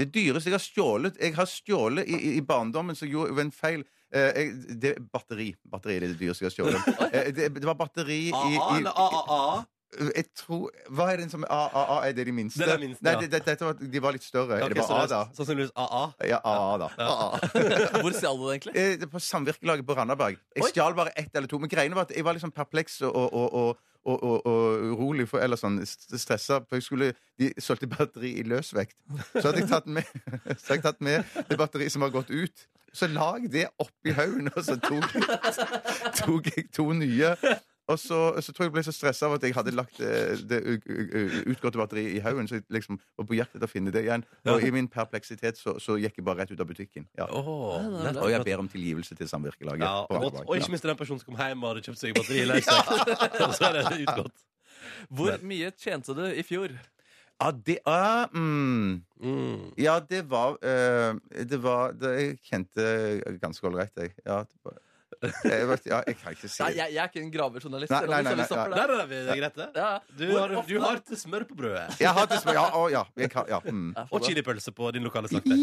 Det dyreste jeg har stjålet Jeg har stjålet i, i, i barndommen, så gjorde jeg en feil. Eh, jeg, det, batteri. Batteri er det dyreste jeg har stjålet. Eh, det, det var batteri i, i, AA eller AAA? Jeg tror Hva er den som AAA er det de minste? Det er den minste, Nei, ja. det, det, dette var, de var litt større. Er det så bare A, det da? Sannsynligvis AA. Ja, AA, da. AA. Hvor stjal du det egentlig? Eh, det er på samvirkelaget på Randaberg. Jeg Oi. stjal bare ett eller to. Men greiene var at jeg var liksom perpleks og, og, og, og, og, og urolig, for, eller sånn stressa. For jeg skulle, de solgte batteri i løsvekt. Så hadde jeg tatt med, så hadde jeg tatt med det batteriet som har gått ut. Så lag jeg det oppi haugen, og så tok, tok jeg to nye. Og så, så tror jeg jeg ble så stressa av at jeg hadde lagt det, det u- utgåtte batteriet i haugen. Så jeg liksom var på jakt etter å finne det igjen. Og i min perpleksitet så, så gikk jeg bare rett ut av butikken. Ja. Nett- Og jeg ber om tilgivelse til samvirkelaget. Ja, og, og ikke minst den personen som kom hjem og hadde kjøpt seg batteri. Og så er det utgått. Hvor mye tjente du i fjor? Ja, det ah, mm, Mm. Ja, det var uh, Det var det, Jeg kjente ganske ålreit, jeg. Ja, det var, jeg, vet, ja, jeg kan ikke si Nei, jeg, jeg er ikke en gravejournalist. Nei, nei, nei, nei, ja. Der. er greit, det. Ja. Du har, du har til smør på brødet. Jeg har til Ja, å, ja, jeg kan, ja mm. Og chilipølse på din lokale slakter.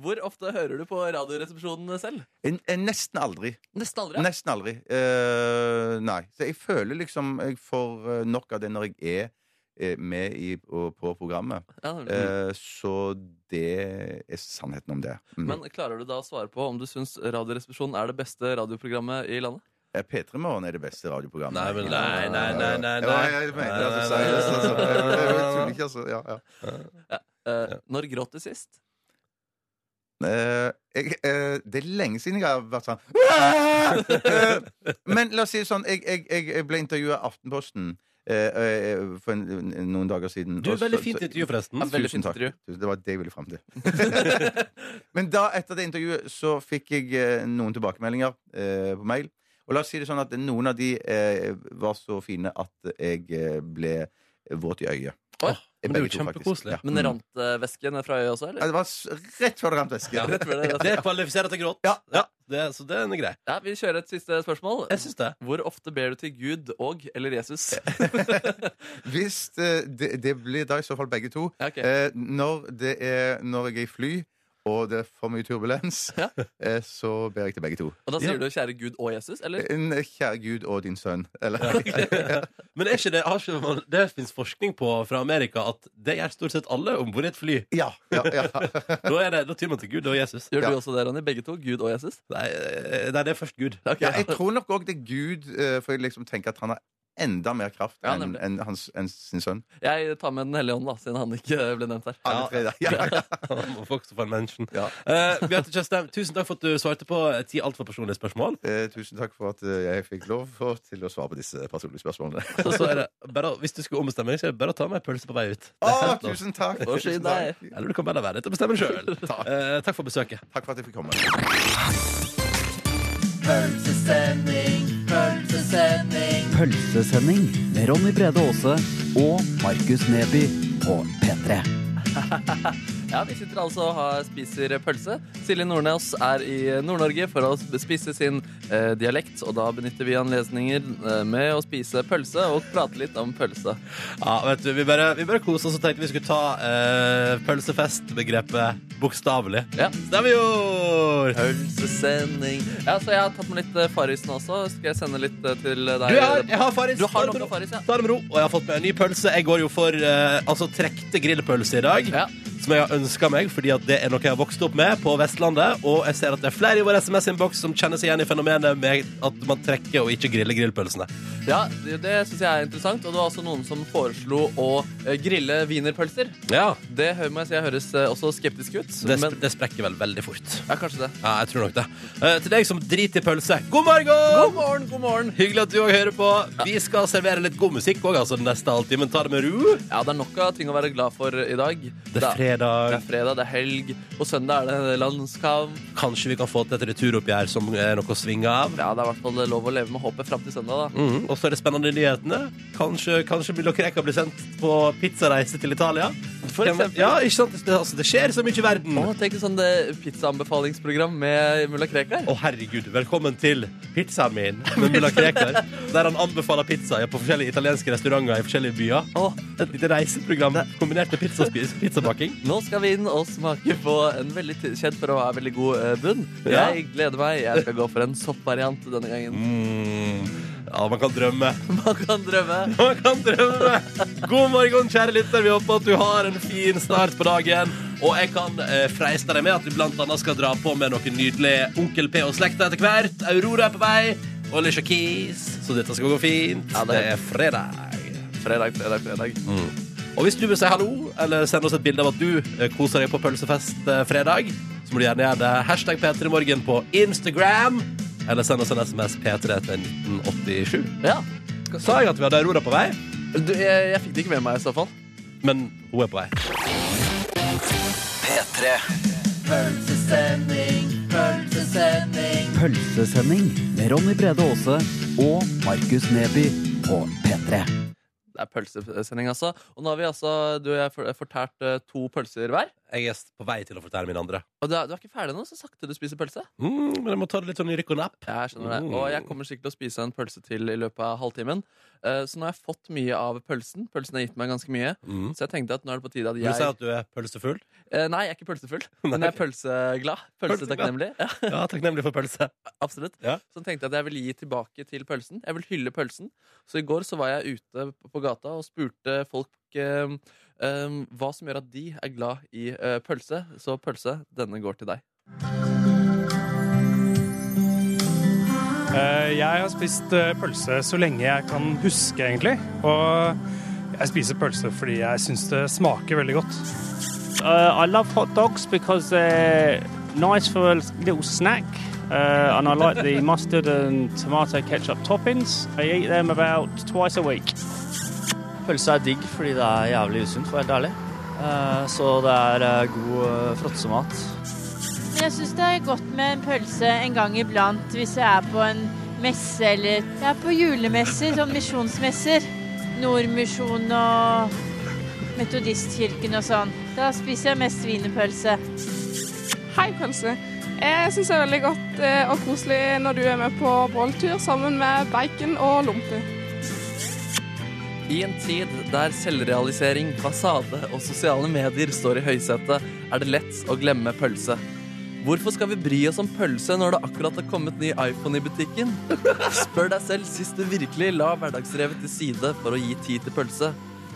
Hvor ofte hører du på Radioresepsjonen selv? En- en Nesten aldri. Nesten aldri. Nesten aldri. Uh, nei. Så jeg føler liksom jeg får eh, nok av det når jeg er med i, på, på programmet. Ja, mm. Eh, så det er sannheten om det. Mm. Men klarer du da å svare på om du syns Radioresepsjonen er det beste radioprogrammet i landet? Eh, P3 Morgen er det beste radioprogrammet. Nei, men nei, nei, nei, nei, Ja, nei. jeg mener Nei, altså, altså. Jeg- jeg- jeg tuller ikke, altså. Ja, ja. Eh, Når gråt du sist? Uh, jeg, uh, det er lenge siden jeg har vært sånn uh, Men la oss si det sånn, jeg, jeg, jeg- jeg ble intervjua av Aftenposten eh, eh, for en, noen dager siden. Du, er veldig fint intervju, forresten. Ja, veldig Tusen fint takk. intervju. Det var det jeg ville fram til. Men da, etter det intervjuet, så fikk jeg eh, noen tilbakemeldinger eh, på mail. Og la oss si det sånn at noen av de eh, var så fine at jeg eh, ble våt i øyet. Oi, men det er jo begge to, kjempekoselig. Ja. Men Mm. rant eh, væsken fra øyet også, Ja, eller? det var s- rett før det rant væske. Ja. Rett ved det, Det kvalifiserer til gråt. Ja. det, så det er grei. Ja, Vi kjører et siste spørsmål. Jeg syns det. Hvor ofte ber du til Gud og eller Jesus? Hvis eh, det, det blir da i så fall begge to. Ja, ok. Eh, når, det er, når jeg er i fly, og det er for mye turbulens, Ja. eh, så ber jeg til begge to. Og da sier du 'kjære Gud og Jesus'? eller? En kjære Gud og din sønn. Eller Men er ikke det, har ikke, man- det fins forskning på fra Amerika at det gjør stort sett alle om bord i et fly. Ja. ja, ja. Da, er det, da tyr man til Gud og Jesus. Gjør Ja. du også det, Ronny? Begge to? Gud og Jesus? Nei, eh, nei det er først Gud. Ok. ja jeg tror nok òg det er Gud, eh, for jeg liksom tenker at han har enda mer kraft Ja, enn en, hans- enn sin sønn. Jeg tar med Den hellige ånd, da, siden han ikke ble nevnt her. Ja. Ja, ja, ja. Også en mention. Ja. Eh, Bjarte Tjøstheim, tusen takk for at du svarte på ti altfor personlige spørsmål. Eh, tusen takk for at eh, jeg fikk lov for, til å svare på disse personlige spørsmålene. så, så er det bare, Hvis du skulle ombestemme deg, så er det bare å ta med en pølse på vei ut. Å, oh, tusen takk! Tusen takk. Eller du kan bare la være til å bestemme sjøl. Eh, takk for besøket. Takk for at jeg fikk komme. Pølsesending med Ronny Brede Aase og Markus Neby på P3. Ja, Vi sitter altså og har, spiser pølse. Silje Nordnes er i Nord-Norge for å spise sin eh, dialekt, og da benytter vi anledninger eh, med å spise pølse og prate litt om pølse. Ja, vet du, Vi bare, vi bare koser oss og tenkte vi skulle ta eh, pølsefestbegrepet bokstavelig. Ja. Så det har vi gjort! Pølsesending. Ja, så jeg har tatt med litt eh, Farris nå også. Skal jeg sende litt eh, til deg? Du, jeg har, jeg har Farris. Du har Ta det med noe ro. Farris, ja. Ta det med ro. Og jeg har fått med en ny pølse. Jeg går jo for eh, altså trekte grillpølse i dag. Ja. Som jeg har ønska meg, fordi at det er noe jeg har vokst opp med på Vestlandet. Og jeg ser at det er flere i vår SMS-innboks som kjenner seg igjen i fenomenet med at man trekker og ikke griller grillpølsene. Ja, det, syns jeg er interessant. Og det var også noen som foreslo å eh, grille wienerpølser. Ja, Det må jeg si jeg høres eh, også skeptisk ut. det, men det sprekker vel veldig fort. ja, kanskje det. Ja, jeg tror nok det. Uh, til deg som driter i pølse, god morgen! God morgen, god morgen. Hyggelig at du òg hører på. Vi skal servere litt god musikk òg, altså den neste halvtimen. Ta det med ro. Ja, det er nok av ting å være glad for i dag. Det er Det er fredag, det er helg. og søndag er det landskamp. Kanskje vi kan få til et returoppgjør som er noe å svinge av. Ja, det er i hvert fall lov å leve med håpet fram til søndag, da. Mhm, Og så er det spennende nyhetene. Kanskje, kanskje Mulla Krekar blir sendt på pizzareise til Italia. For eksempel. Ja, ikke sant? Det, altså, det skjer så mye i verden. Å, tenk sånn det pizzaanbefalingsprogram med mulla Krekar. Å, herregud. Velkommen til pizzaen min med mulla Krekar. Der han anbefaler pizza på forskjellige italienske restauranter i forskjellige byer. Å, Et lite reiseprogram kombinert med pizzaspis, pizzabaking. nå skal vi inn og smake på en veldig kjent for å ha veldig god eh, bunn. Ja. Jeg gleder meg. Jeg skal gå for en soppvariant denne gangen. Mm. Ja, man kan drømme. Man kan drømme. Man kan drømme. God morgen, kjære lytter. Vi håper at du har en fin start på dagen. Og jeg kan eh, freiste deg med at vi annet skal dra på med noe nydelig Onkel P og slekta etter hvert. Aurora er på vei. Og Alicia Keys. så dette skal gå fint. Ja, det... det er- fredag. fredag. Fredag, fredag, fredag. Og hvis du vil si hallo, eller sende oss et bilde av at du eh, koser deg på pølsefest eh, fredag, så må du gjerne gjøre det. Hashtag P3morgen på Instagram. Eller send oss en SMS P3 til 1987. Ja. Sa jeg at vi hadde Aurora på vei? Du, jeg, jeg fikk det ikke med meg i så fall. Men hun er på vei. P3. Pølsesending, pølsesending. Pølsesending med Ronny Brede Aase og Markus Neby på P3. Det er pølsesending, altså. Og nå har vi altså, du og jeg for- fortært eh, to pølser hver. Jeg er på vei til å fortelle min andre. Og er, du er ikke ferdig nå, så sakte du spiser pølse. Mm, men jeg må ta det litt sånn i rykk og napp. Ja, jeg skjønner det. Mm. Og jeg kommer sikkert til å spise en pølse til i løpet av halvtimen. Uh, Så nå har jeg fått mye av pølsen. Pølsen har gitt meg ganske mye. Mm. Så jeg tenkte at nå er det på tide at Vil du si at du er pølsefull? Uh, Nei, jeg er ikke pølsefull, men jeg er pølseglad. Pølsetakknemlig. Ja, Ja, takknemlig for pølse. absolutt. Ja. Så jeg tenkte jeg at jeg vil gi tilbake til pølsen. Jeg vil hylle pølsen. Så i går så var jeg ute på gata og spurte folk eh, eh, hva som gjør at de er glad i eh, pølse. Så pølse, denne går til deg. Eh, Jeg har spist eh, pølse så lenge jeg kan huske, egentlig. Og jeg spiser pølse fordi jeg syns det smaker veldig godt. Uh, I love hot dogs because they're nice for a little snack. Uh, and I like the mustard and tomato ketchup toppings. I eat them about twice a week. Pølse er digg fordi det er jævlig usunt, for å være helt ærlig. Eh, Så det er eh, god eh, fråtsemat. Jeg syns det er godt med en pølse en gang iblant hvis jeg er på en messe eller jeg er på julemesser, sånn misjonsmesser. Nordmisjon og Metodistkirken og sånn. Da spiser jeg mest wienerpølse. Hei, pølse. Jeg syns det er veldig godt og koselig når du er med på båltur sammen med bacon og lompe. I en tid der selvrealisering, fasade og sosiale medier står i høysetet, er det lett å glemme pølse. Hvorfor skal vi bry oss om pølse når det akkurat har kommet ny iPhone i butikken? Spør deg selv sist du virkelig la hverdagsrevet til side for å gi tid til pølse.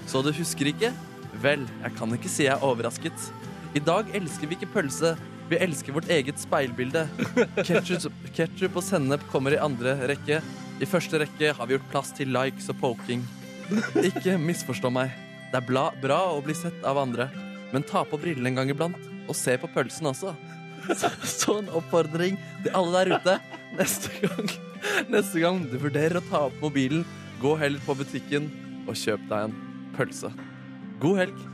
Så du husker ikke? Vel, jeg kan ikke si jeg er overrasket. I dag elsker vi ikke pølse. Vi elsker vårt eget speilbilde. Ketchup, og sennep kommer i andre rekke. I første rekke har vi gjort plass til likes og poking. Ikke misforstå meg. Det er bla, bra å bli sett av andre, men ta på brillene en gang iblant, og se på pølsen også. Så, så en oppfordring til alle der ute. Neste gang, neste gang du vurderer å ta opp mobilen, gå heller på butikken og kjøp deg en pølse. God helg.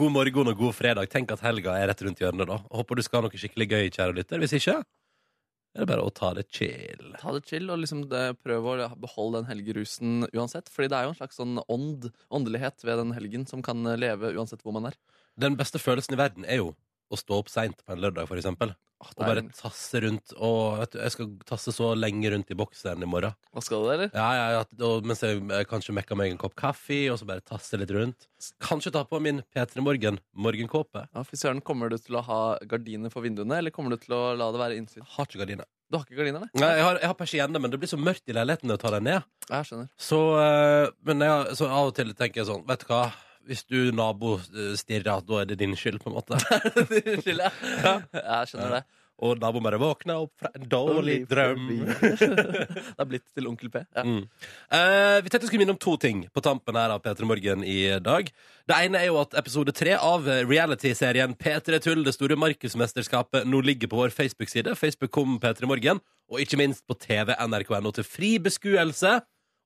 God morgen og god fredag. Tenk at helga er rett rundt hjørnet. da Håper du skal ha noe skikkelig gøy, kjære lytter. Hvis ikke, er det bare å ta det chill. Ta det chill og liksom prøve å beholde den helgerusen uansett. Fordi det er jo en slags sånn ånd, åndelighet ved den helgen som kan leve uansett hvor man er. Den beste følelsen i verden er jo å stå opp seint på en lørdag, for eksempel. Og bare tasse rundt. Og vet du, jeg skal tasse så lenge rundt i bokseren i morgen. Hva skal du, eller? Ja, ja, ja, og mens jeg eh, kanskje mekker meg en kopp kaffe, og så bare tasse litt rundt. Kanskje ta på min P3 Morgen morgenkåpe. Ja, Fy søren, kommer du til å ha gardiner for vinduene, eller kommer du til å la det være innsyn? Har ikke gardiner. Du har ikke gardiner, nei? Nei, jeg har, jeg har persienne, men det blir så mørkt i leiligheten når jeg tar dem ned. Jeg skjønner. Så, eh, men jeg, så av og til tenker jeg sånn, vet du hva? Hvis du nabo eh, stirrer, da er det din skyld, på en måte. Din skyld, ja. Jeg skjønner det. Og naboen bare våkna opp fra en dårlig drøm. det er blitt til Onkel P. Ja. Mm. Eh, vi tenkte vi skulle minne om to ting på tampen her av P3 Morgen i dag. Det ene er jo at episode tre av reality-serien P3 Tull, det store markedsmesterskapet, nå ligger på vår Facebook-side. Facebook kom P3 Morgen, og ikke minst på TV nrk.no til fri beskuelse.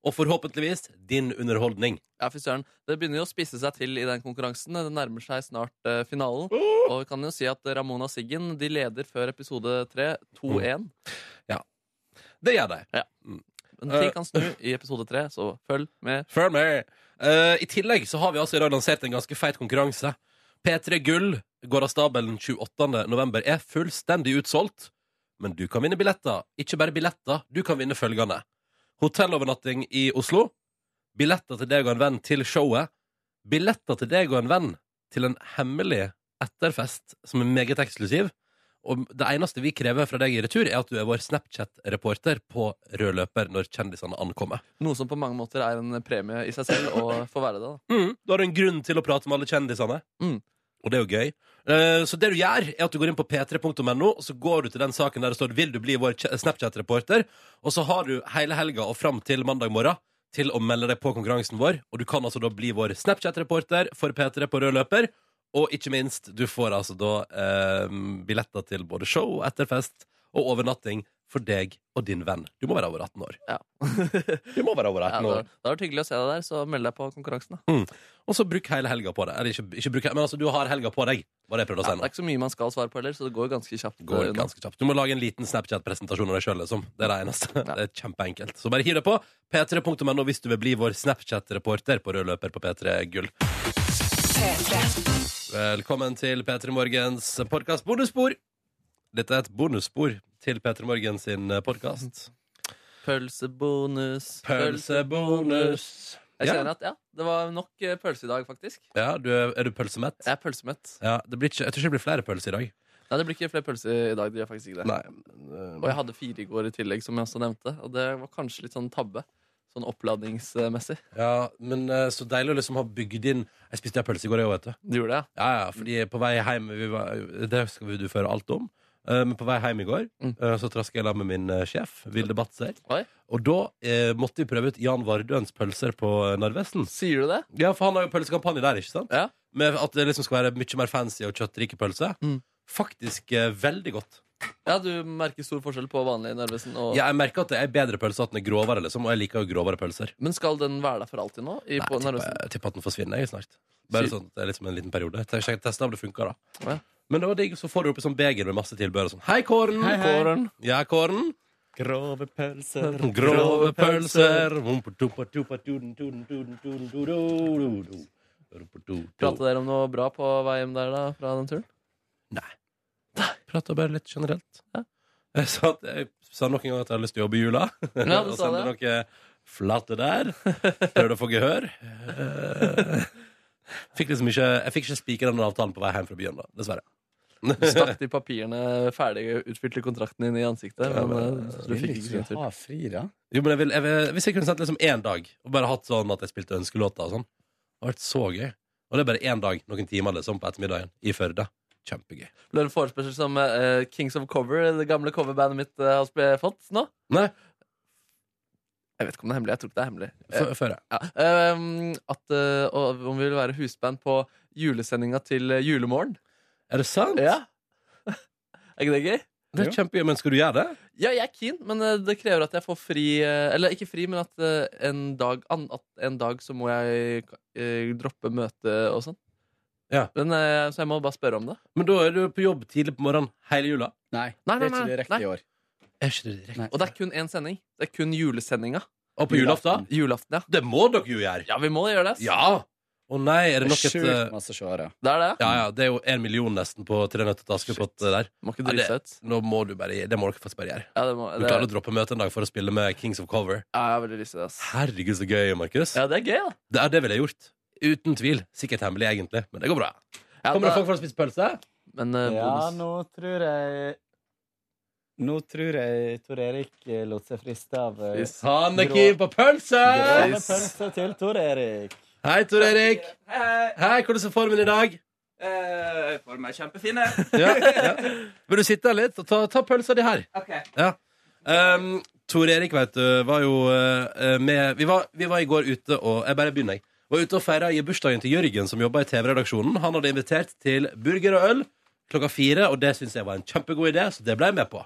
Og forhåpentligvis din underholdning. Ja, fy søren. Det begynner jo å spisse seg til i den konkurransen. Det nærmer seg snart uh, finalen. Og vi kan jo si at Ramona Siggen de leder før episode 3 2-1. Ja. Det gjør de. Ja. Men ting kan snu i episode 3, så følg med. Følg med. Uh, I tillegg så har vi altså i dag lansert en ganske feit konkurranse. P3 Gull går av stabelen 28. november. Er fullstendig utsolgt. Men du kan vinne billetter. Ikke bare billetter, du kan vinne følgende. Hotellovernatting i Oslo. Billetter til deg og en venn til showet. Billetter til deg og en venn til en hemmelig etterfest som er meget eksklusiv. og det eneste vi krever fra deg i retur, er at du er vår Snapchat-reporter på rød løper når kjendisene ankommer. Noe som på mange måter er en premie i seg selv å få være det. da Mm, da har du en grunn til å prate med alle kjendisene. Og det er jo gøy. Eh, Så det du gjør, er at du går inn på p3.no, og så går du til den saken der det står 'Vil du bli vår Snapchat-reporter?', og så har du hele helga og fram til mandag morgen til å melde deg på konkurransen vår, og du kan altså da bli vår Snapchat-reporter for P3 på rød løper. Og ikke minst, du får altså da eh, billetter til både show, og etterfest og overnatting for deg og din venn. Du må være over 18 år. Ja. du må være over 18 det, år. var- det har vært hyggelig å se deg der, så meld deg på konkurransen. da Mm. Og så bruk hele helga på det. Eller ikke, ikke bruk, men altså, du har helga på deg. Var det jeg prøvde å Ja, nå. det er ikke så mye man skal svare på heller, så det går ganske kjapt. Går eh, ganske kjapt. Du må lage en liten Snapchat-presentasjon av deg sjøl. Liksom. Det er det eneste. Det er kjempeenkelt. Så bare hiv deg på. P3.no hvis du vil bli vår Snapchat-reporter på rød løper på P3 Gull. Velkommen til P3 Morgens podkast Bonusspor. Dette er et bonusspor til P3 Morgen sin podkast. Pølsebonus. Pølsebonus. Jeg kjenner at ja, det var nok eh, pølse i dag, faktisk. Ja, du er, er du pølsemett? Jeg er pølsemett. Ja, det blir ikke, jeg tror ikke det blir flere pølser i dag. Nei, det blir ikke flere pølser i dag. Det gjør faktisk ikke det. Nei. Og jeg hadde fire i går i tillegg, som jeg også nevnte. Og det var kanskje litt sånn tabbe. Sånn oppladningsmessig. Ja, men eh, så deilig å liksom ha bygd inn Jeg spiste pølse i går, jeg òg, vet du. Du gjorde det? Ja, ja, fordi på vei hjem vi var, Det skal vi du føre alt om. Eh, Men på vei hjem i går mm. Så traska jeg sammen med min eh, sjef, Vilde Batzer. Og da eh, måtte vi prøve ut Jan Vardøens pølser på eh, Narvesen. Sier du det? Ja, for han har jo pølsekampanje der, ikke sant? Med at det liksom skal være mye mer fancy og kjøttrike pølser. Faktisk eh, veldig godt. Ja, du merker stor forskjell på vanlig Narvesen og Ja, jeg merker at det er bedre pølse, at den er grovere, liksom, og jeg liker jo grovere pølser. Men skal den være der for alltid nå? I, Nei, på jeg tipper, Narvesen? jeg tipper at den forsvinner jeg snart. Bare Sy- sånn, at det er liksom en liten periode. Jeg skal teste om det funker, da. Ja. Men det var digg, så får du opp et sånt beger med masse tilbehør og sånn. Hei, Kåren! Hei, hei. Kåren. Ja, Kåren. Grove pølser. Grove pølser. Prater dere om noe bra på vei hjem der, da? Fra den turen? Prata bare litt generelt. Jeg sa, at jeg sa nok en gang at jeg hadde lyst til å jobbe i jula. Ja, og sende det. noe flate der. Prøvde å få gehør. Eh, Fikk liksom ikke, jeg fikk ikke spikra den avtalen på vei hjem fra byen, da, dessverre. Du stakk de papirene ferdig utfylte kontrakten inn i ansiktet. Ja, Men, men, eh, du fikk ikke tur. Ha fri, da. Jo, men jeg vil, jeg vil, Hvis jeg kunne sendt liksom én dag og bare hatt sånn at jeg spilte ønskelåter og sånn, det hadde vært så gøy. Og det er bare én dag, noen timer liksom på ettermiddagen i Førde. Kjempegøy. Ble det en forespørsel som eh, Kings of Cover, det gamle coverbandet mitt, eh, har fått nå? Nei. Jeg vet ikke om det er hemmelig. Jeg tror ikke det er hemmelig. F før, ja. Ehm, at, uh, om vi vil være husband på julesendinga til eh, Julemorgen. Er det sant? Ja. er ikke det gøy? Det er kjempegøy, men skal du gjøre det? Ja, jeg er keen, men eh, det krever at jeg får fri eh, Eller ikke fri, men at eh, en dag, at en dag så må jeg eh, droppe møte og sånn. Ja. Men, eh, så jeg må bare spørre om det. Men da er du på jobb tidlig på morgenen hele jula? Nei, Nei, det er ikke nei, direkte nei. i år. Er ikke det direkte? Og det er kun én sending. Det er kun julesendinga. Og på julaften? Julaften, ja. Det må dere jo gjøre! Ja, vi må gjøre det. ass. Ja! Å nei, er det nok et Sjukt eh, masse seere. Det er det. Ja, ja, det er jo en million nesten på Tre nøtter til Askepott eh, der. Må ikke Ja, drite det, seg ut. nå må du bare, det må dere faktisk bare gjøre. Ja, det må, Du det, klarer å droppe møtet en dag for å spille med Kings of Cover. ja, jeg har veldig lyst til det. ass. Herregud, så gøy, Markus. Ja, det er gøy, da. Det, er det ville jeg gjort. Uten tvil. Sikkert hemmelig, egentlig, men det går bra. Ja, Kommer det folk for å spise pølse? Men eh, Ja, bonus nå tror jeg Nå tror jeg Tor Erik eh, lot seg friste av eh. Han er keen på pølse! grove pølse til Tor Erik. Hei, Tor Erik. Hei. Hei, hvordan er formen i dag? Eh, Formen er kjempefin. jeg. Ja, ja. Vil du sitte her litt og ta, ta pølsa di her? Ok. Ja. Um, Tor Erik, vet du, var jo eh, med vi var, vi var i går ute og Jeg bare begynner, jeg. Var ute og feira i bursdagen til Jørgen, som jobba i TV-redaksjonen. Han hadde invitert til burger og øl klokka fire, og det syns jeg var en kjempegod idé, så det ble jeg med på.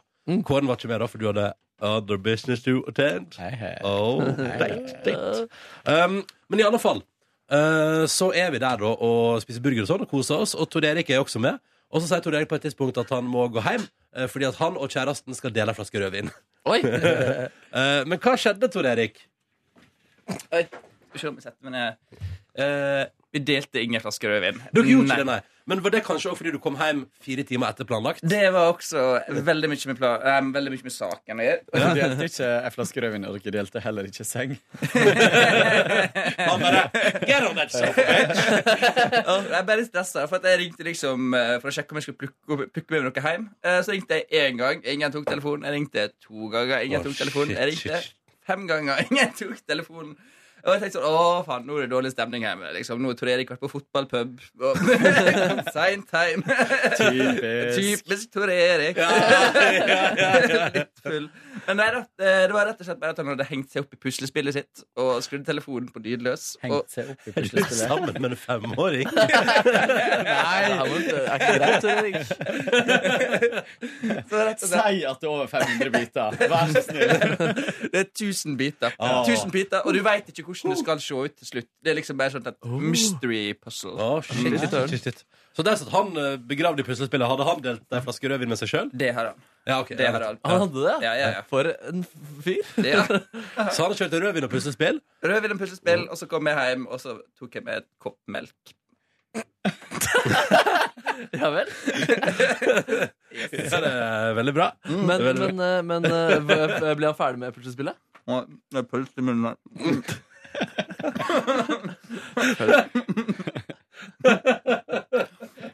Kåren var ikke med, da, for du hadde other business to attend. Oh, date, date. Um, men i alle fall uh, så er vi der da og spiser burger og sånn og koser oss, og Tor Erik er også med. Og så sier Tor Erik på et tidspunkt at han må gå hjem uh, fordi at han og kjæresten skal dele en flaske rødvin. Oi! uh, men hva skjedde, Tor Erik? Oi. Vi om jeg setter meg ned. Uh, vi delte ingen flasker rødvin. Dere gjorde ikke det, nei. Men var det kanskje også fordi du kom hjem fire timer etter planlagt? Det var også veldig mye med, pla- um, veldig mye med saken å gjøre. Dere delte ikke en flaske rødvin, og dere delte heller ikke seng. Han bare Get on that sofa! Jeg bare stressa, for at jeg ringte liksom eh, for å sjekke om jeg skulle plukke, plukke med meg noe hjem. Eh, Så ringte jeg én gang, ingen tok telefonen. Jeg ringte to ganger, ingen oh, tok telefonen. Jeg ringte fem ganger, ingen tok telefonen. Og jeg tenkte sånn, å faen, nå er det dårlig stemning hjemme. Liksom. Nå har Tor Erik vært på fotballpub. Seint Sein time. Typisk. Typisk Tor Erik. Litt full. Men nei eh, det var rett og slett bare at han hadde hengt seg opp i puslespillet sitt og skrudd telefonen på lydløs. Hengt seg opp i du sammen med en femåring? Nei! Si at det er over 500 biter. Vær så snill. Det er 1000 biter. Ah. 1000 biter, Og du veit ikke hvordan det skal se ut til slutt. Det er liksom bare sånn et mystery puzzle. Oh, shit, shit, shit, shit. Så der satt han eh, begravd i puslespillet. Hadde han delt ei flaske rødvin med seg sjøl? Det har han. Ja, okay, Det har han. Han hadde det? Ja, ja, ja. For en fyr. Ja. Så han kjørte rødvin og puslespill? Rødvin og puslespill, og så kom jeg hjem, og så tok jeg med et kopp melk. Ja vel. Ja, det er veldig bra. Men, Det er veldig men, eh, men eh, ble han ferdig med puslespillet? Og det er pølse i munnen.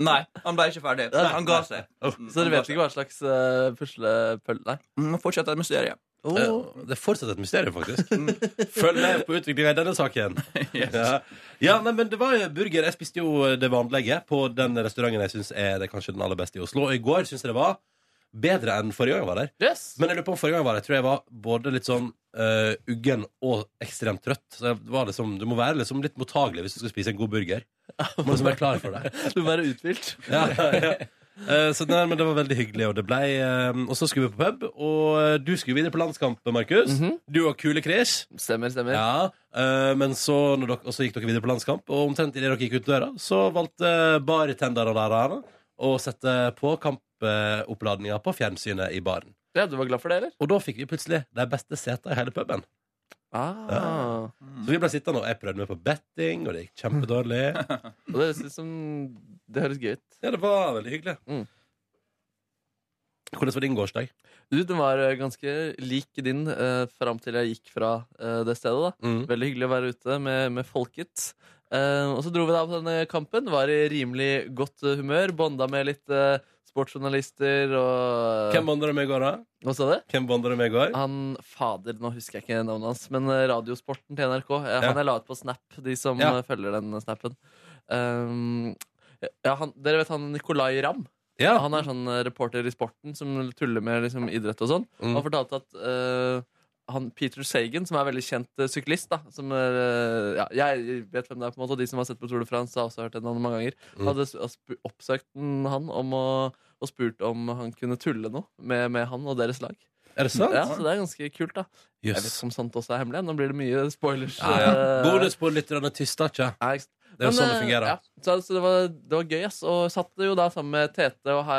Nei, han ble ikke ferdig. Han ga seg. Så dere vet ikke hva slags uh, puslepølle Nei. Mm, Fortsatt et mysterium. Eh, Det er fortsatt et mysterium, faktisk. Følg med på utviklinga i denne saken. Ja, ja nei, men det var jo burger. Jeg spiste jo det vanlige på den restauranten jeg syns er det kanskje den aller beste i Oslo. Og i går syns jeg det var bedre enn forrige gang jeg var der. Yes. Men jeg lurer på om forrige gang jeg var der, tror jeg var både litt sånn uh, uggen og ekstremt trøtt. Så jeg var liksom, du må være liksom litt mottagelig hvis du skal spise en god burger. Du må liksom være klar for det. Du må være uthvilt. Ja, ja. Uh, så nei, men det var veldig hyggelig, og det ble uh, Og så skulle vi på pub, og eh, du skulle videre på landskamp, Markus. Mhm. Du og kule Chris. Stemmer, stemmer. Ja, uh, men så, dere, og så gikk dere videre på landskamp, og omtrent idet dere gikk ut døra, så valgte bartenderne der å sette på kampoppladninga på fjernsynet i baren. Ja, Du var glad for det, eller? Og da fikk vi plutselig de beste setene i hele puben. Ah. Så vi ble sittende, og jeg prøvde meg på betting, og det gikk kjempedårlig. Og det høres ut som Det høres gøy ut. Ja, det var veldig hyggelig. Mm. Hvordan var din gårsdag? Du, Den var eh, ganske lik din uh, fram til jeg gikk fra eh, det stedet. da Mm. Veldig hyggelig å være ute med, med folket. Eh, og så dro vi da på denne kampen. Var i rimelig godt eh, humør. Bonda med litt eh, sportsjournalister og Hvem vandra med i går, da? Hva sa du? Hvem vandra med i går? Han fader, nå husker jeg ikke navnet hans, men eh, Radiosporten til NRK. Ja. Han er la ut på Snap, de som Ja. eh, følger den snappen. Um, ja, han, dere vet han Nicolay Ramm? Ja. Han er sånn eh, reporter i sporten som tuller med liksom, idrett og sånn. Mm. Han fortalte at eh, han Peter Sagan, som er veldig kjent uh, syklist da, som er, eh, ja, Jeg vet hvem det er, på en måte og de som har sett på Tour de France, har også hørt det mange ganger. Mm. Hadde oppsøkt han om å, og spurt om han kunne tulle noe med, med han og deres lag. Er det sant? Ja, så det er ganske kult, da. Jeg vet ikke om sånt også er hemmelig. Nå blir det mye spoilers. Ja, ja. eh, tyster ikke. ja, ikke sant. Det er jo sånn det eh, fungerer. Ja, så, så det, var, det var gøy, ass. Og satt jo da sammen med Tete og,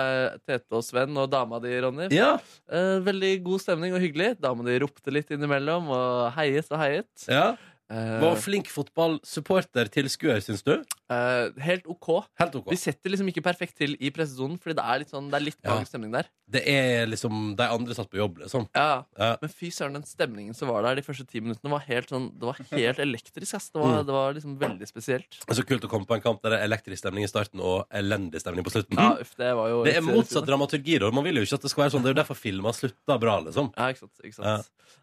Tete og Sven og dama di, Ronny. Ja. Eh, veldig god stemning og hyggelig. Dama di ropte litt innimellom og heiet og heiet. ja. Eh, Var flink fotballsupporter, tilskuer, syns du? Eh, helt OK. Helt ok. Vi setter liksom ikke perfekt til i pressesonen, Fordi det er litt sånn Det er litt Ja. stemning der. Det er liksom De andre satt på jobb, liksom. Ja. Ja. Men fy søren, den stemningen som var der de første ti minuttene, var helt sånn Det var helt elektrisk. Ass. Det, var, Mm. det var liksom veldig spesielt. Det er så kult å komme på en kamp der det er elektrisk stemning i starten og elendig stemning på slutten. Ja, uff, det var jo Det er motsatt dramaturgi. da Man vil jo ikke at det skal være sånn Det er jo derfor filma slutta bra, liksom. Ja, ikke sant, ikke sant. Ja.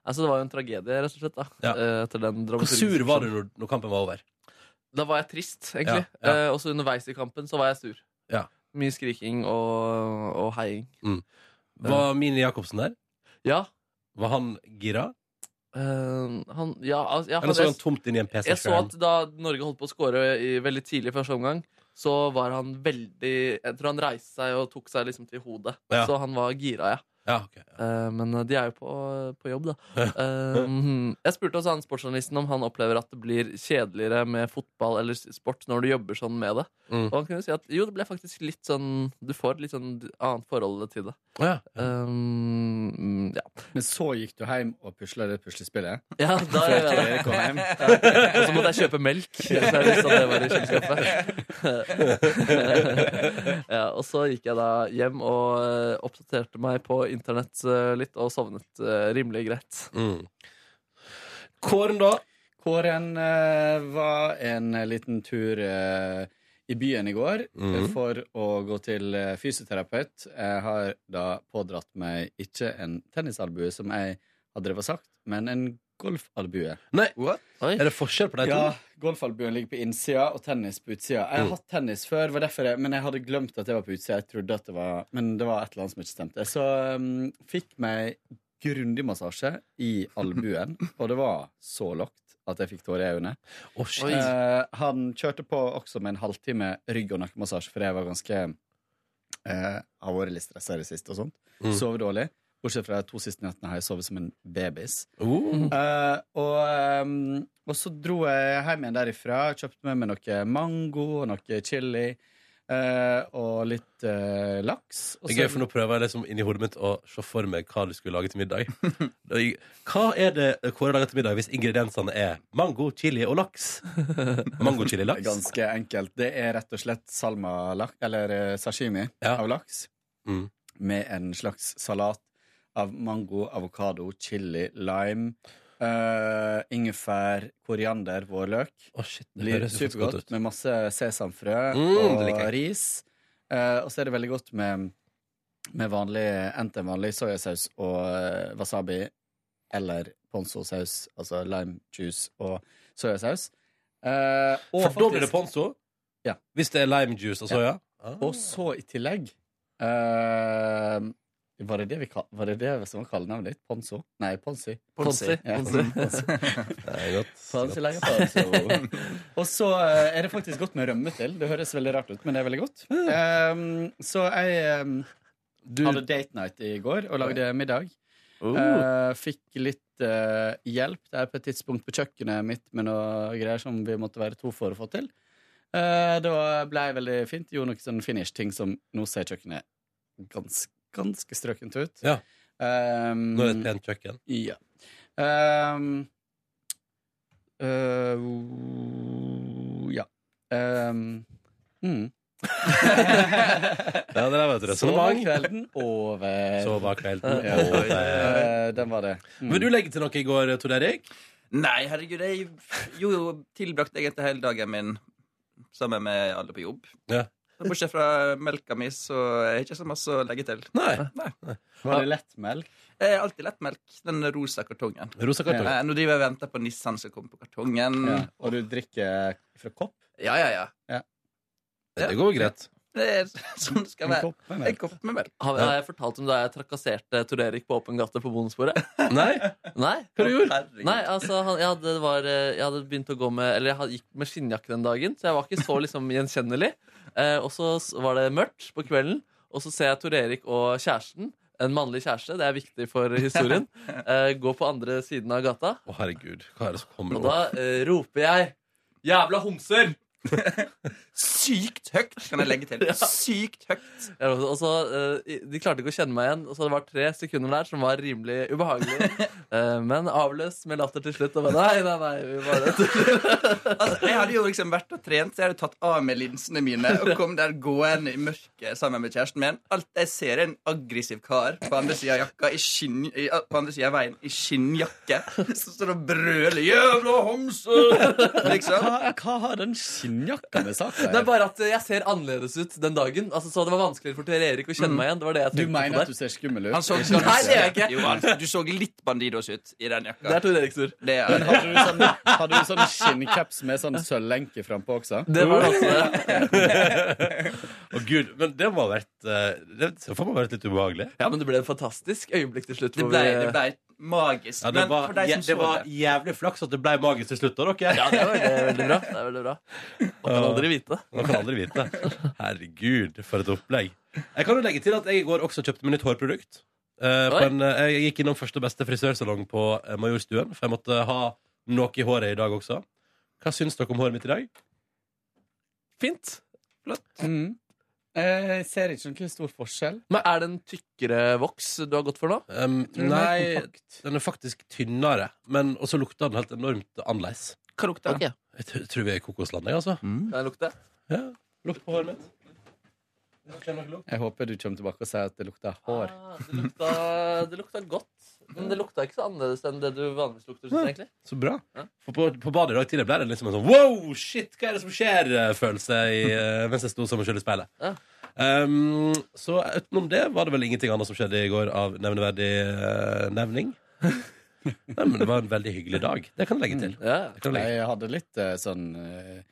Altså, det var jo en tragedie, rett og slett. da Ja. eh, Etter den Hvor sur var du når, når kampen var over? Da var jeg trist, egentlig. Ja, ja. Eh, også underveis i kampen så var jeg sur. Ja. Mye skriking og, og heiing. Var Mini Jacobsen der? Ja. Var han gira? Uh, han Ja, altså, ja, Eller så han tomt inn i en PC Jeg så at da Norge holdt på å skåre i- veldig tidlig i første omgang, så var han veldig Jeg tror han reiste seg og tok seg liksom til hodet. Ja. Så han var gira, ja. Eh, men eh, de er jo på, på jobb, da. Eh, jeg spurte også han sportsjournalisten om han opplever at det blir kjedeligere med fotball eller sport når du jobber sånn med det. Mm. Og han kunne si at jo, det ble faktisk litt sånn Du får litt sånn annet forhold til det. Um, ja. Men så gikk du hjem og pusla det puslespillet? Ja, da gjør jeg det. Og så måtte jeg kjøpe melk. Så jeg visste at det var i kjøleskapet. ja, og så gikk jeg da hjem og eh, oppdaterte meg på internett eh, litt, og sovnet eh, rimelig greit. Kåren, da? Kåren eh, var en liten tur i byen i går mm. For å gå til fysioterapeut. Jeg har da pådratt meg ikke en tennisalbue, som jeg har drevet og sagt, men en golfalbue. Nei, Er det forskjell på de to? Ja, golfalbuen ligger på innsida og tennis på utsida. Jeg har Mm. hatt tennis før, var derfor jeg, men jeg hadde glemt at det var på utsida. Jeg trodde at det var, Men det var et eller annet som ikke stemte. Så um, fikk meg grundig massasje i albuen, og det var så lågt at jeg fikk tårer i øynene. Oh. Eh, han kjørte på også med en halvtime rygg- og nakkemassasje, for jeg var ganske uh, Har vært litt stressa i det siste og sånt. Mm. Sovet dårlig. Bortsett fra de to siste nettene har jeg sovet som en babys. Uh. Uh, og, um, og så dro jeg hjem igjen derifra. Kjøpte med meg noe mango og noe chili. Uh, og litt laks. Og Det er gøy, for nå prøver jeg liksom inni hodet mitt å se for meg hva du skulle lage til middag. Hva er det Kåre lager til middag hvis ingrediensene er mango, chili og laks? Mango, chili, laks? ganske enkelt. Det er rett og slett salmalaks, eller sashimi sashimi av laks, Mm. med en slags salat av mango, avokado, chili, lime. Uh, ingefær, koriander, vårløk. det Blir høres godt supergodt med masse sesamfrø Mm, og ris. Uh, og så er det veldig godt med, med vanlig, enten vanlig soyasaus og uh, wasabi eller ponzo-saus, altså lime juice og soyasaus. Uh, og For da blir det ponzo? Ja. Hvis det er lime juice og soya? Ah. Og så i tillegg eh, var, det det vi var det det som var kallenavnet ditt? Ponzo? Nei, Ponzi. Ponzi. Ja. Ponzi. Det er godt. Ponzo. Og så eh, er det faktisk godt med rømme til. Det høres veldig rart ut, men det er veldig godt. Um, så jeg um, hadde date night i går og lagde middag. Uh. Uh, fikk litt uh, hjelp der på et tidspunkt på kjøkkenet mitt med noe greier som vi måtte være to for å få til. Det var- ble veldig fint. Gjorde noen sånn finish-ting som nå ser kjøkkenet ganske, ganske strøkent ut. Ja. Um, Nå er det et pent kjøkken. Ja. Um, uh, ja. Um, mm. Ja, det der var et Så var kvelden over. Så var kvelden Ja. over. Uh, Den var det. Mm. Vil du legge til noe i går, Tor Erik? Nei, herregud, jeg jo, jo tilbrakte egentlig hele dagen min sammen med alle på jobb. Ja. Bortsett fra melka mi, så er det ikke så masse å legge til. Nei. Var det lettmelk? Eh, alltid lettmelk. Den rosa kartongen. Rosa kartongen. Ja. nå driver jeg og venter på Nissan som kommer på kartongen. Ja. Og du drikker fra kopp? Ja, ja, ja. Ja. Det går greit. Det er sånn det skal En være. kopp med melk. En kopp med melk. Har, har jeg fortalt om da jeg trakasserte Tor Erik på åpen gate på bonussporet? Nei? Nei? Hva du gjorde Nei, altså, han, jeg, hadde, var, eh, jeg hadde begynt å gå med Eller jeg gikk med skinnjakke den dagen, så jeg var ikke så liksom gjenkjennelig. Eh, og så var det mørkt på kvelden, og så ser jeg Tor Erik og kjæresten, en mannlig kjæreste, det er viktig for historien, eh, gå på andre siden av gata. Å, herregud. Hva er det som kommer Og da eh, roper jeg 'jævla homser'! Sykt høyt, kan jeg legge til. Sykt høyt. Ja, Og så, eh, De klarte ikke å kjenne meg igjen, og så det var tre sekunder der som var rimelig ubehagelig. Eh, men avløst med latter til slutt. Og bare, nei, nei, nei, vi bare Altså, jeg hadde jo liksom vært og trent, så jeg hadde tatt av meg linsene mine og kom der gående i mørket sammen med kjæresten min. Alt jeg ser, er en aggressiv kar på andre sida av jakka i skinn, i, på andre siden av veien i skinnjakke som står og brøler 'jævla homse'! Liksom. Hva, hva har den skinnjakka med sak. Det er bare at jeg ser annerledes ut den dagen. Altså, så Det var vanskeligere for Tor Erik å kjenne meg igjen. Det var det jeg Du mener på at du ser skummel ut? Han så, Nei, det er jeg ikke. Jo, han, du så litt Bandidos ut i den jakka. Det er Tor Eriks er, Men hadde du sånn, hadde du sånn skinncaps med sånn sølvlenke frampå også? Det var det også det. oh, gud. Men det må ha vært eh, Det må ha vært litt ubehagelig. Ja, men det ble et fantastisk øyeblikk til slutt. det, ble, det ble magisk. Ja, det Men var, for deg som det var jævlig flaks at det ble magisk til slutt, da, dere. Ja, det var det er veldig bra. Det er veldig bra. Man kan aldri vite. Man kan aldri vite. Herregud, for et opplegg. Jeg kan jo legge til at jeg i går også kjøpte meg nytt hårprodukt. Eh, på en, eh, jeg gikk innom første og beste frisørsalong på eh, Majorstuen, for jeg måtte ha noe i håret i dag også. Hva syns dere om håret mitt i dag? Fint. Flott. Mm. Eh, Jeg ser ikke noen stor forskjell. Men Er det en tykkere voks du har gått for nå? Um, nei, den er den er faktisk tynnere. Men også lukter den helt enormt annerledes. Hva lukter den? Jeg tror vi er i kokosland, jeg, altså. Kan jeg lukte? Ja. Lukt på håret mitt. Jeg håper du kommer tilbake og sier at det lukter hår. Ah, det, lukta, det lukta godt. Men det lukta ikke så annerledes enn det du vanligvis lukter. Synes, egentlig. Så bra. Ja. For på, på badet i dag tidlig ble det liksom en sånn wow, shit, hva er det som skjer-følelse mens jeg sto som selv i speilet. Ja. Um, så utenom det var det vel ingenting annet som skjedde i går av nevneverdig uh, nevning. Nei, men det var en veldig hyggelig dag. Det kan jeg legge til. Ja. Jeg legge. Jeg hadde litt uh, sånn eh, eh,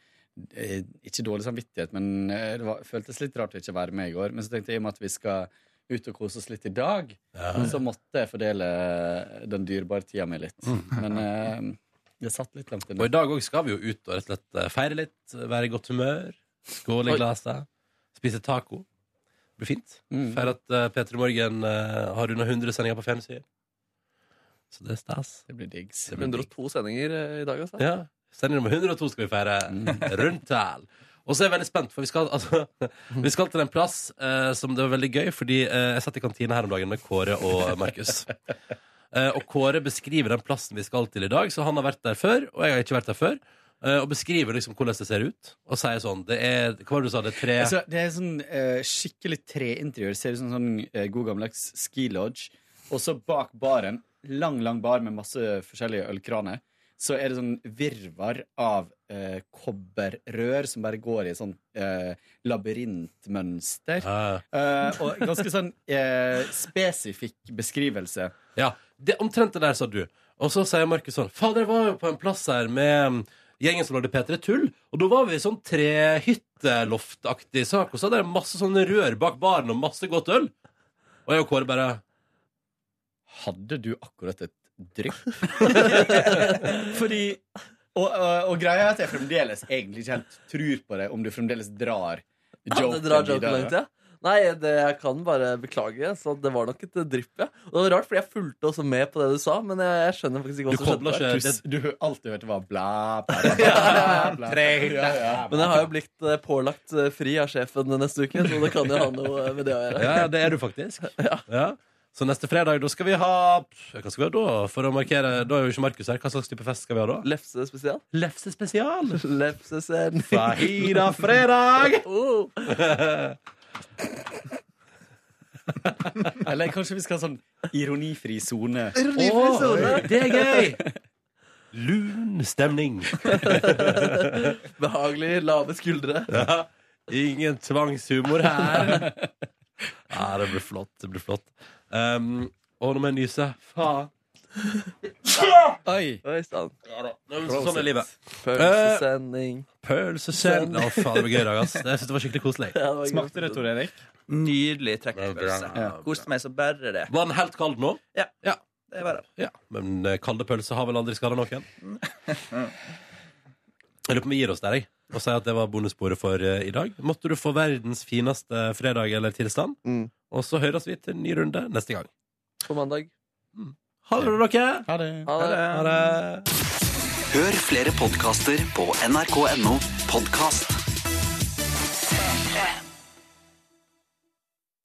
Ikke dårlig samvittighet, men eh, det var, føltes litt rart å ikke være med i går. Men så tenkte jeg i og med at vi skal ut og kose oss litt i dag, Ja. så måtte jeg fordele den dyrebare tida mi litt. Mm. Men eh, det satt litt langt Og i dag òg skal vi jo ut og rett og slett eh, feire litt, være i godt humør, skåle i glasset, spise taco. Det blir fint. Mm. Feire at uh, P3 Morgen eh, har under 100 sendinger på fjernsyn. Så det er stas. Det blir diggs. Digg. 102 sendinger eh, i dag, altså. Ja. Sending nummer 102 skal vi feire. Rundt her. Og så er jeg veldig spent, for vi skal, altså, vi skal til en plass eh, som det var veldig gøy, fordi eh, jeg satt i kantina her om dagen med Kåre og Markus. Eh, og Kåre beskriver den plassen vi skal til i dag, så han har vært der før, og jeg har ikke vært der før. eh, og beskriver liksom hvordan det ser ut. Og sier sånn det er, Hva var det du sa? Det er tre Altså, det er sånn eh, skikkelig treinteriør. Ser ut som sånn eh, god gammeldags ski lodge. Og så bak baren, lang, lang bar med masse forskjellige ølkraner, så er det sånn virvar av eh, kobberrør som bare går i sånn eh, labyrintmønster. Ah. Eh, og ganske sånn eh, spesifikk beskrivelse. Ja, det omtrent det der, sa du. Og så sier Markus sånn Fader, jeg var jo på en plass her med mm, gjengen som lagde P3 Tull, og da var vi i sånn trehytteloftaktig sak, og så hadde jeg masse sånne rør bak baren og masse godt øl. Og jeg og Kåre bare Hadde du akkurat et drypp? Fordi og, og, og greia er at jeg fremdeles egentlig ikke helt tror på det, om du fremdeles drar Ja, joken det drar langt, ja. Nei, det, jeg kan bare beklage. Så det var nok et drypp, ja. Og det var rart, fordi jeg fulgte også med på det du sa, men jeg, jeg skjønner faktisk ikke hva Du som skjedde. ikke- der. Du, du alltid hørte var bla, bla, bla, bla, bla. Ja, ja. Men jeg har jo blitt eh, pålagt eh, fri av sjefen neste uke, så det kan jo ha noe med det å gjøre. Ja, ja, det er du faktisk. Ja. Så neste fredag, da skal vi ha Hva skal vi ha da? For å markere Da er jo ikke Markus her. Hva slags type fest skal vi ha da? Lefse spesial. Lefse spesial. Lefsesending. Fajida fredag! Oh. Eller kanskje vi skal ha sånn ironifri sone. Ironifri sone. Det er gøy! Lun stemning. Behagelig lave skuldre. Ja. Ingen tvangshumor her. Ja, det blir flott. Det blir flott. Um, og nå må jeg nyse. Faen. Oi! Oi sann. Ja, da. Sånn er livet. Pølsesending. Pølsesend. Å, faen, det var gøy i dag, ass. Jeg synes det var skikkelig koselig. Ja, det var Smakte det, Tor Erik? Nydelig trekkpølse. Ja. Koste meg så bare det. Var den helt kald nå? Ja. Ja. Det var det. ja. Men eh, kalde pølser har vel aldri skada noen? Jeg lurer på om vi gir oss der, jeg. Og si at det var bonussporet for eh, i dag. Måtte du få verdens fineste fredag eller tilstand. Mm. Og så høres vi til en ny runde neste gang. På mandag. Ha det, dere! Ha det. Ha det. Ha det. Hør flere podkaster på nrk.no podkast.